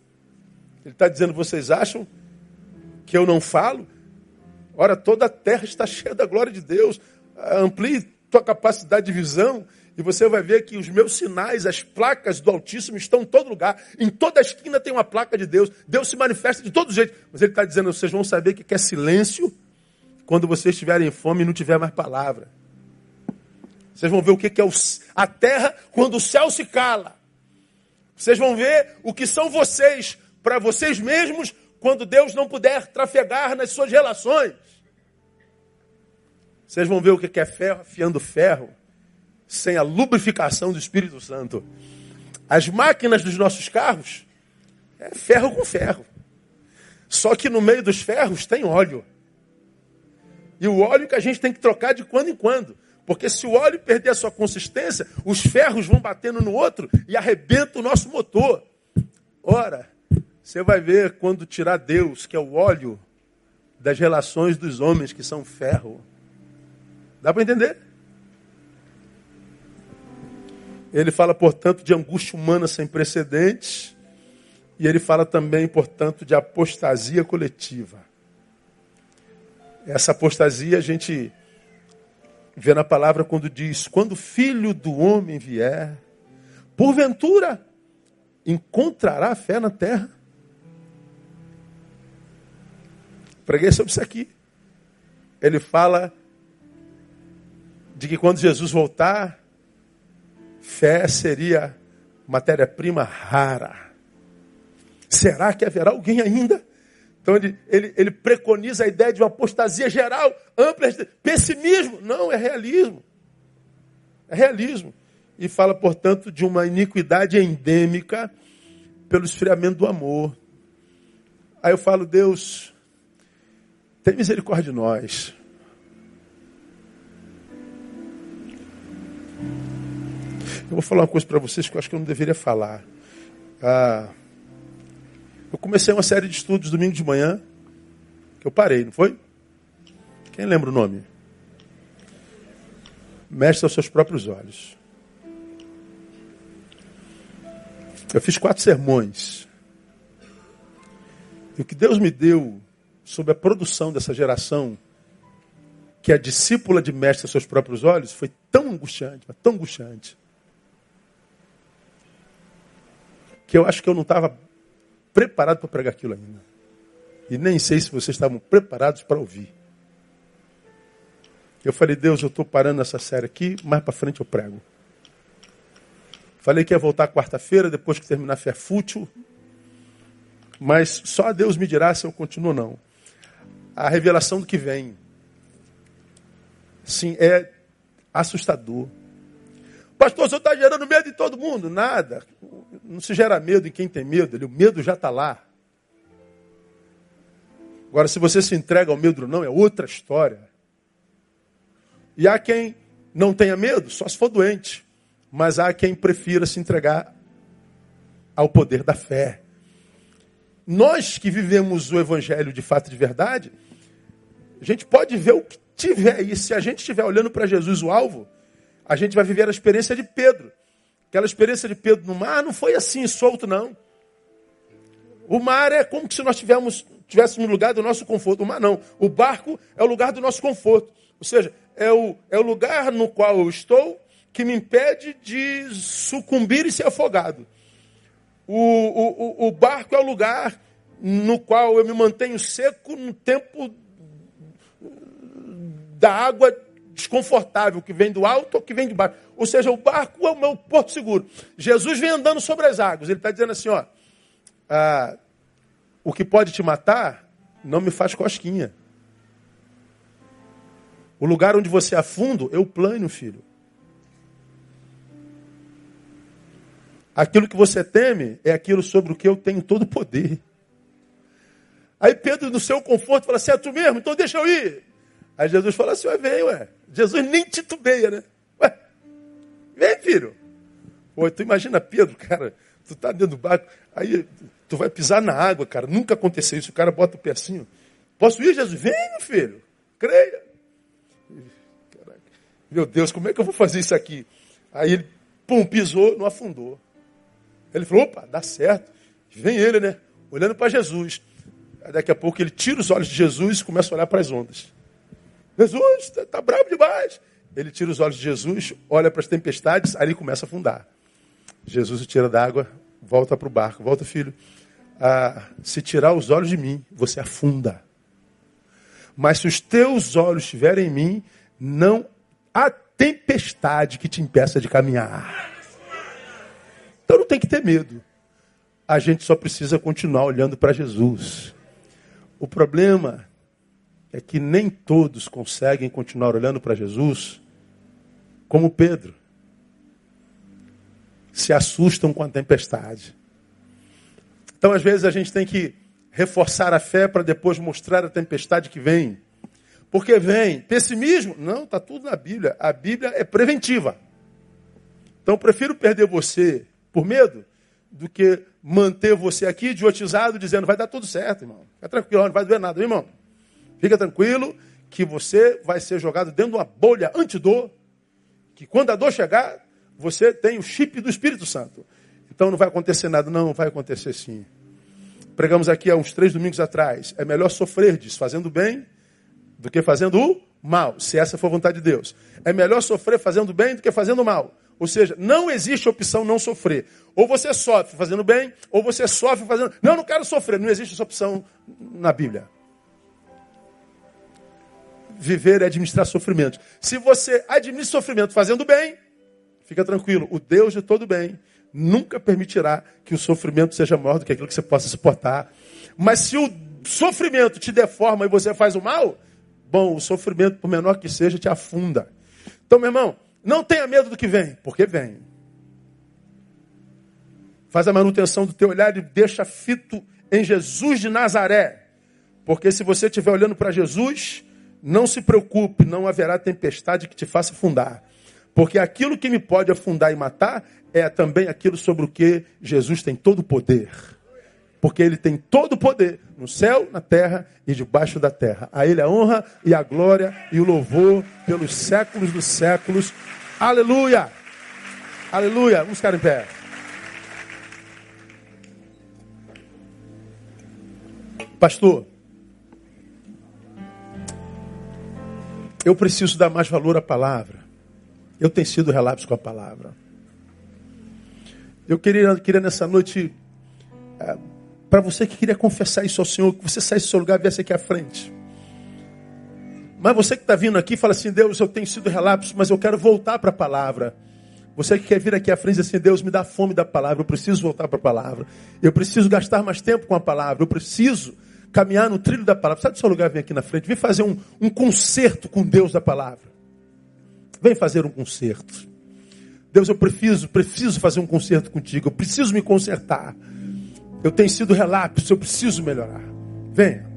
Ele está dizendo: vocês acham que eu não falo? Ora, toda a terra está *laughs* cheia da glória de Deus. Amplie tua capacidade de visão e você vai ver que os meus sinais, as placas do Altíssimo estão em todo lugar. Em toda esquina tem uma placa de Deus. Deus se manifesta de todo jeito. Mas Ele está dizendo: vocês vão saber que é silêncio quando vocês estiverem fome e não tiver mais palavra. Vocês vão ver o que é a terra quando o céu se cala. Vocês vão ver o que são vocês para vocês mesmos quando Deus não puder trafegar nas suas relações. Vocês vão ver o que é ferro afiando ferro, sem a lubrificação do Espírito Santo. As máquinas dos nossos carros é ferro com ferro. Só que no meio dos ferros tem óleo. E o óleo que a gente tem que trocar de quando em quando. Porque se o óleo perder a sua consistência, os ferros vão batendo no outro e arrebenta o nosso motor. Ora, você vai ver quando tirar Deus, que é o óleo das relações dos homens que são ferro. Dá para entender? Ele fala, portanto, de angústia humana sem precedentes. E ele fala também, portanto, de apostasia coletiva. Essa apostasia a gente vê na palavra quando diz: quando o filho do homem vier, porventura encontrará fé na terra? Preguei sobre isso aqui. Ele fala de que quando Jesus voltar, fé seria matéria-prima rara. Será que haverá alguém ainda? Então ele, ele, ele, preconiza a ideia de uma apostasia geral, ampla, pessimismo. Não, é realismo. É realismo. E fala, portanto, de uma iniquidade endêmica pelo esfriamento do amor. Aí eu falo, Deus, tem misericórdia de nós. Eu vou falar uma coisa para vocês que eu acho que eu não deveria falar. Ah, eu comecei uma série de estudos domingo de manhã, que eu parei, não foi? Quem lembra o nome? mestre aos seus próprios olhos. Eu fiz quatro sermões. E o que Deus me deu sobre a produção dessa geração, que é discípula de mestre aos seus próprios olhos, foi tão angustiante, tão angustiante, que eu acho que eu não estava preparado para pregar aquilo ainda. E nem sei se vocês estavam preparados para ouvir. Eu falei, Deus, eu estou parando essa série aqui, mais para frente eu prego. Falei que ia voltar quarta-feira, depois que terminar a fé fútil. Mas só Deus me dirá se eu continuo ou não. A revelação do que vem. Sim, é assustador. Pastor, senhor está gerando medo em todo mundo? Nada. Não se gera medo em quem tem medo. O medo já está lá. Agora, se você se entrega ao medo ou não, é outra história. E há quem não tenha medo, só se for doente. Mas há quem prefira se entregar ao poder da fé. Nós que vivemos o evangelho de fato e de verdade, a gente pode ver o que tiver. E se a gente estiver olhando para Jesus, o alvo, a gente vai viver a experiência de Pedro. Aquela experiência de Pedro no mar não foi assim, solto, não. O mar é como se nós tivéssemos, tivéssemos no lugar do nosso conforto. O mar não. O barco é o lugar do nosso conforto. Ou seja, é o, é o lugar no qual eu estou que me impede de sucumbir e ser afogado. O, o, o barco é o lugar no qual eu me mantenho seco no tempo da água desconfortável que vem do alto ou que vem de baixo. Ou seja, o barco é o meu porto seguro. Jesus vem andando sobre as águas. Ele está dizendo assim: ó, ah, o que pode te matar não me faz cosquinha. O lugar onde você afunda, eu plano, filho. Aquilo que você teme é aquilo sobre o que eu tenho todo o poder. Aí Pedro, no seu conforto, fala assim: é tu mesmo, então deixa eu ir. Aí Jesus fala assim: ué, vem, ué. Jesus nem titubeia, né? Ué, vem, filho. Pô, tu imagina Pedro, cara, tu tá dentro do barco, aí tu vai pisar na água, cara. Nunca aconteceu isso. O cara bota o assim. Posso ir, Jesus? Vem, meu filho. Creia. Meu Deus, como é que eu vou fazer isso aqui? Aí ele, pum, pisou, não afundou. Ele falou, opa, dá certo. Vem ele, né? Olhando para Jesus. Daqui a pouco ele tira os olhos de Jesus e começa a olhar para as ondas. Jesus, está tá bravo demais. Ele tira os olhos de Jesus, olha para as tempestades, aí ele começa a afundar. Jesus o tira da água, volta para o barco. Volta, filho. Ah, se tirar os olhos de mim, você afunda. Mas se os teus olhos estiverem em mim, não a tempestade que te impeça de caminhar. Então não tem que ter medo. A gente só precisa continuar olhando para Jesus. O problema é que nem todos conseguem continuar olhando para Jesus como Pedro. Se assustam com a tempestade. Então, às vezes, a gente tem que reforçar a fé para depois mostrar a tempestade que vem. Porque vem pessimismo? Não, está tudo na Bíblia. A Bíblia é preventiva. Então, prefiro perder você por medo do que manter você aqui idiotizado, dizendo vai dar tudo certo, irmão. Fica tranquilo, não vai doer nada, irmão. Fica tranquilo que você vai ser jogado dentro de uma bolha antidor, que quando a dor chegar, você tem o chip do Espírito Santo. Então não vai acontecer nada. Não, vai acontecer sim. Pregamos aqui há uns três domingos atrás. É melhor sofrer fazendo bem do que fazendo o mal, se essa for a vontade de Deus. É melhor sofrer fazendo bem do que fazendo mal. Ou seja, não existe opção não sofrer. Ou você sofre fazendo bem, ou você sofre fazendo. Não, não quero sofrer. Não existe essa opção na Bíblia. Viver é administrar sofrimento. Se você administra sofrimento fazendo bem, fica tranquilo. O Deus de todo bem nunca permitirá que o sofrimento seja maior do que aquilo que você possa suportar. Mas se o sofrimento te deforma e você faz o mal, Bom, o sofrimento, por menor que seja, te afunda. Então, meu irmão, não tenha medo do que vem, porque vem. Faz a manutenção do teu olhar e deixa fito em Jesus de Nazaré. Porque se você estiver olhando para Jesus, não se preocupe, não haverá tempestade que te faça afundar. Porque aquilo que me pode afundar e matar é também aquilo sobre o que Jesus tem todo o poder. Porque ele tem todo o poder no céu, na terra e debaixo da terra. A ele a honra e a glória e o louvor pelos séculos dos séculos. Aleluia! Aleluia! Vamos ficar em pé. Pastor, eu preciso dar mais valor à palavra. Eu tenho sido relapso com a palavra. Eu queria, queria nessa noite, é, para você que queria confessar isso ao Senhor, que você saísse do seu lugar e viesse aqui à frente. Mas você que está vindo aqui fala assim: Deus, eu tenho sido relapso, mas eu quero voltar para a palavra. Você que quer vir aqui à frente assim, Deus, me dá fome da palavra, eu preciso voltar para a palavra. Eu preciso gastar mais tempo com a palavra, eu preciso caminhar no trilho da palavra. Sai do seu lugar, vem aqui na frente, vem fazer um, um concerto com Deus da palavra. Vem fazer um concerto. Deus, eu preciso, preciso fazer um concerto contigo, eu preciso me consertar. Eu tenho sido relapso, eu preciso melhorar. Venha.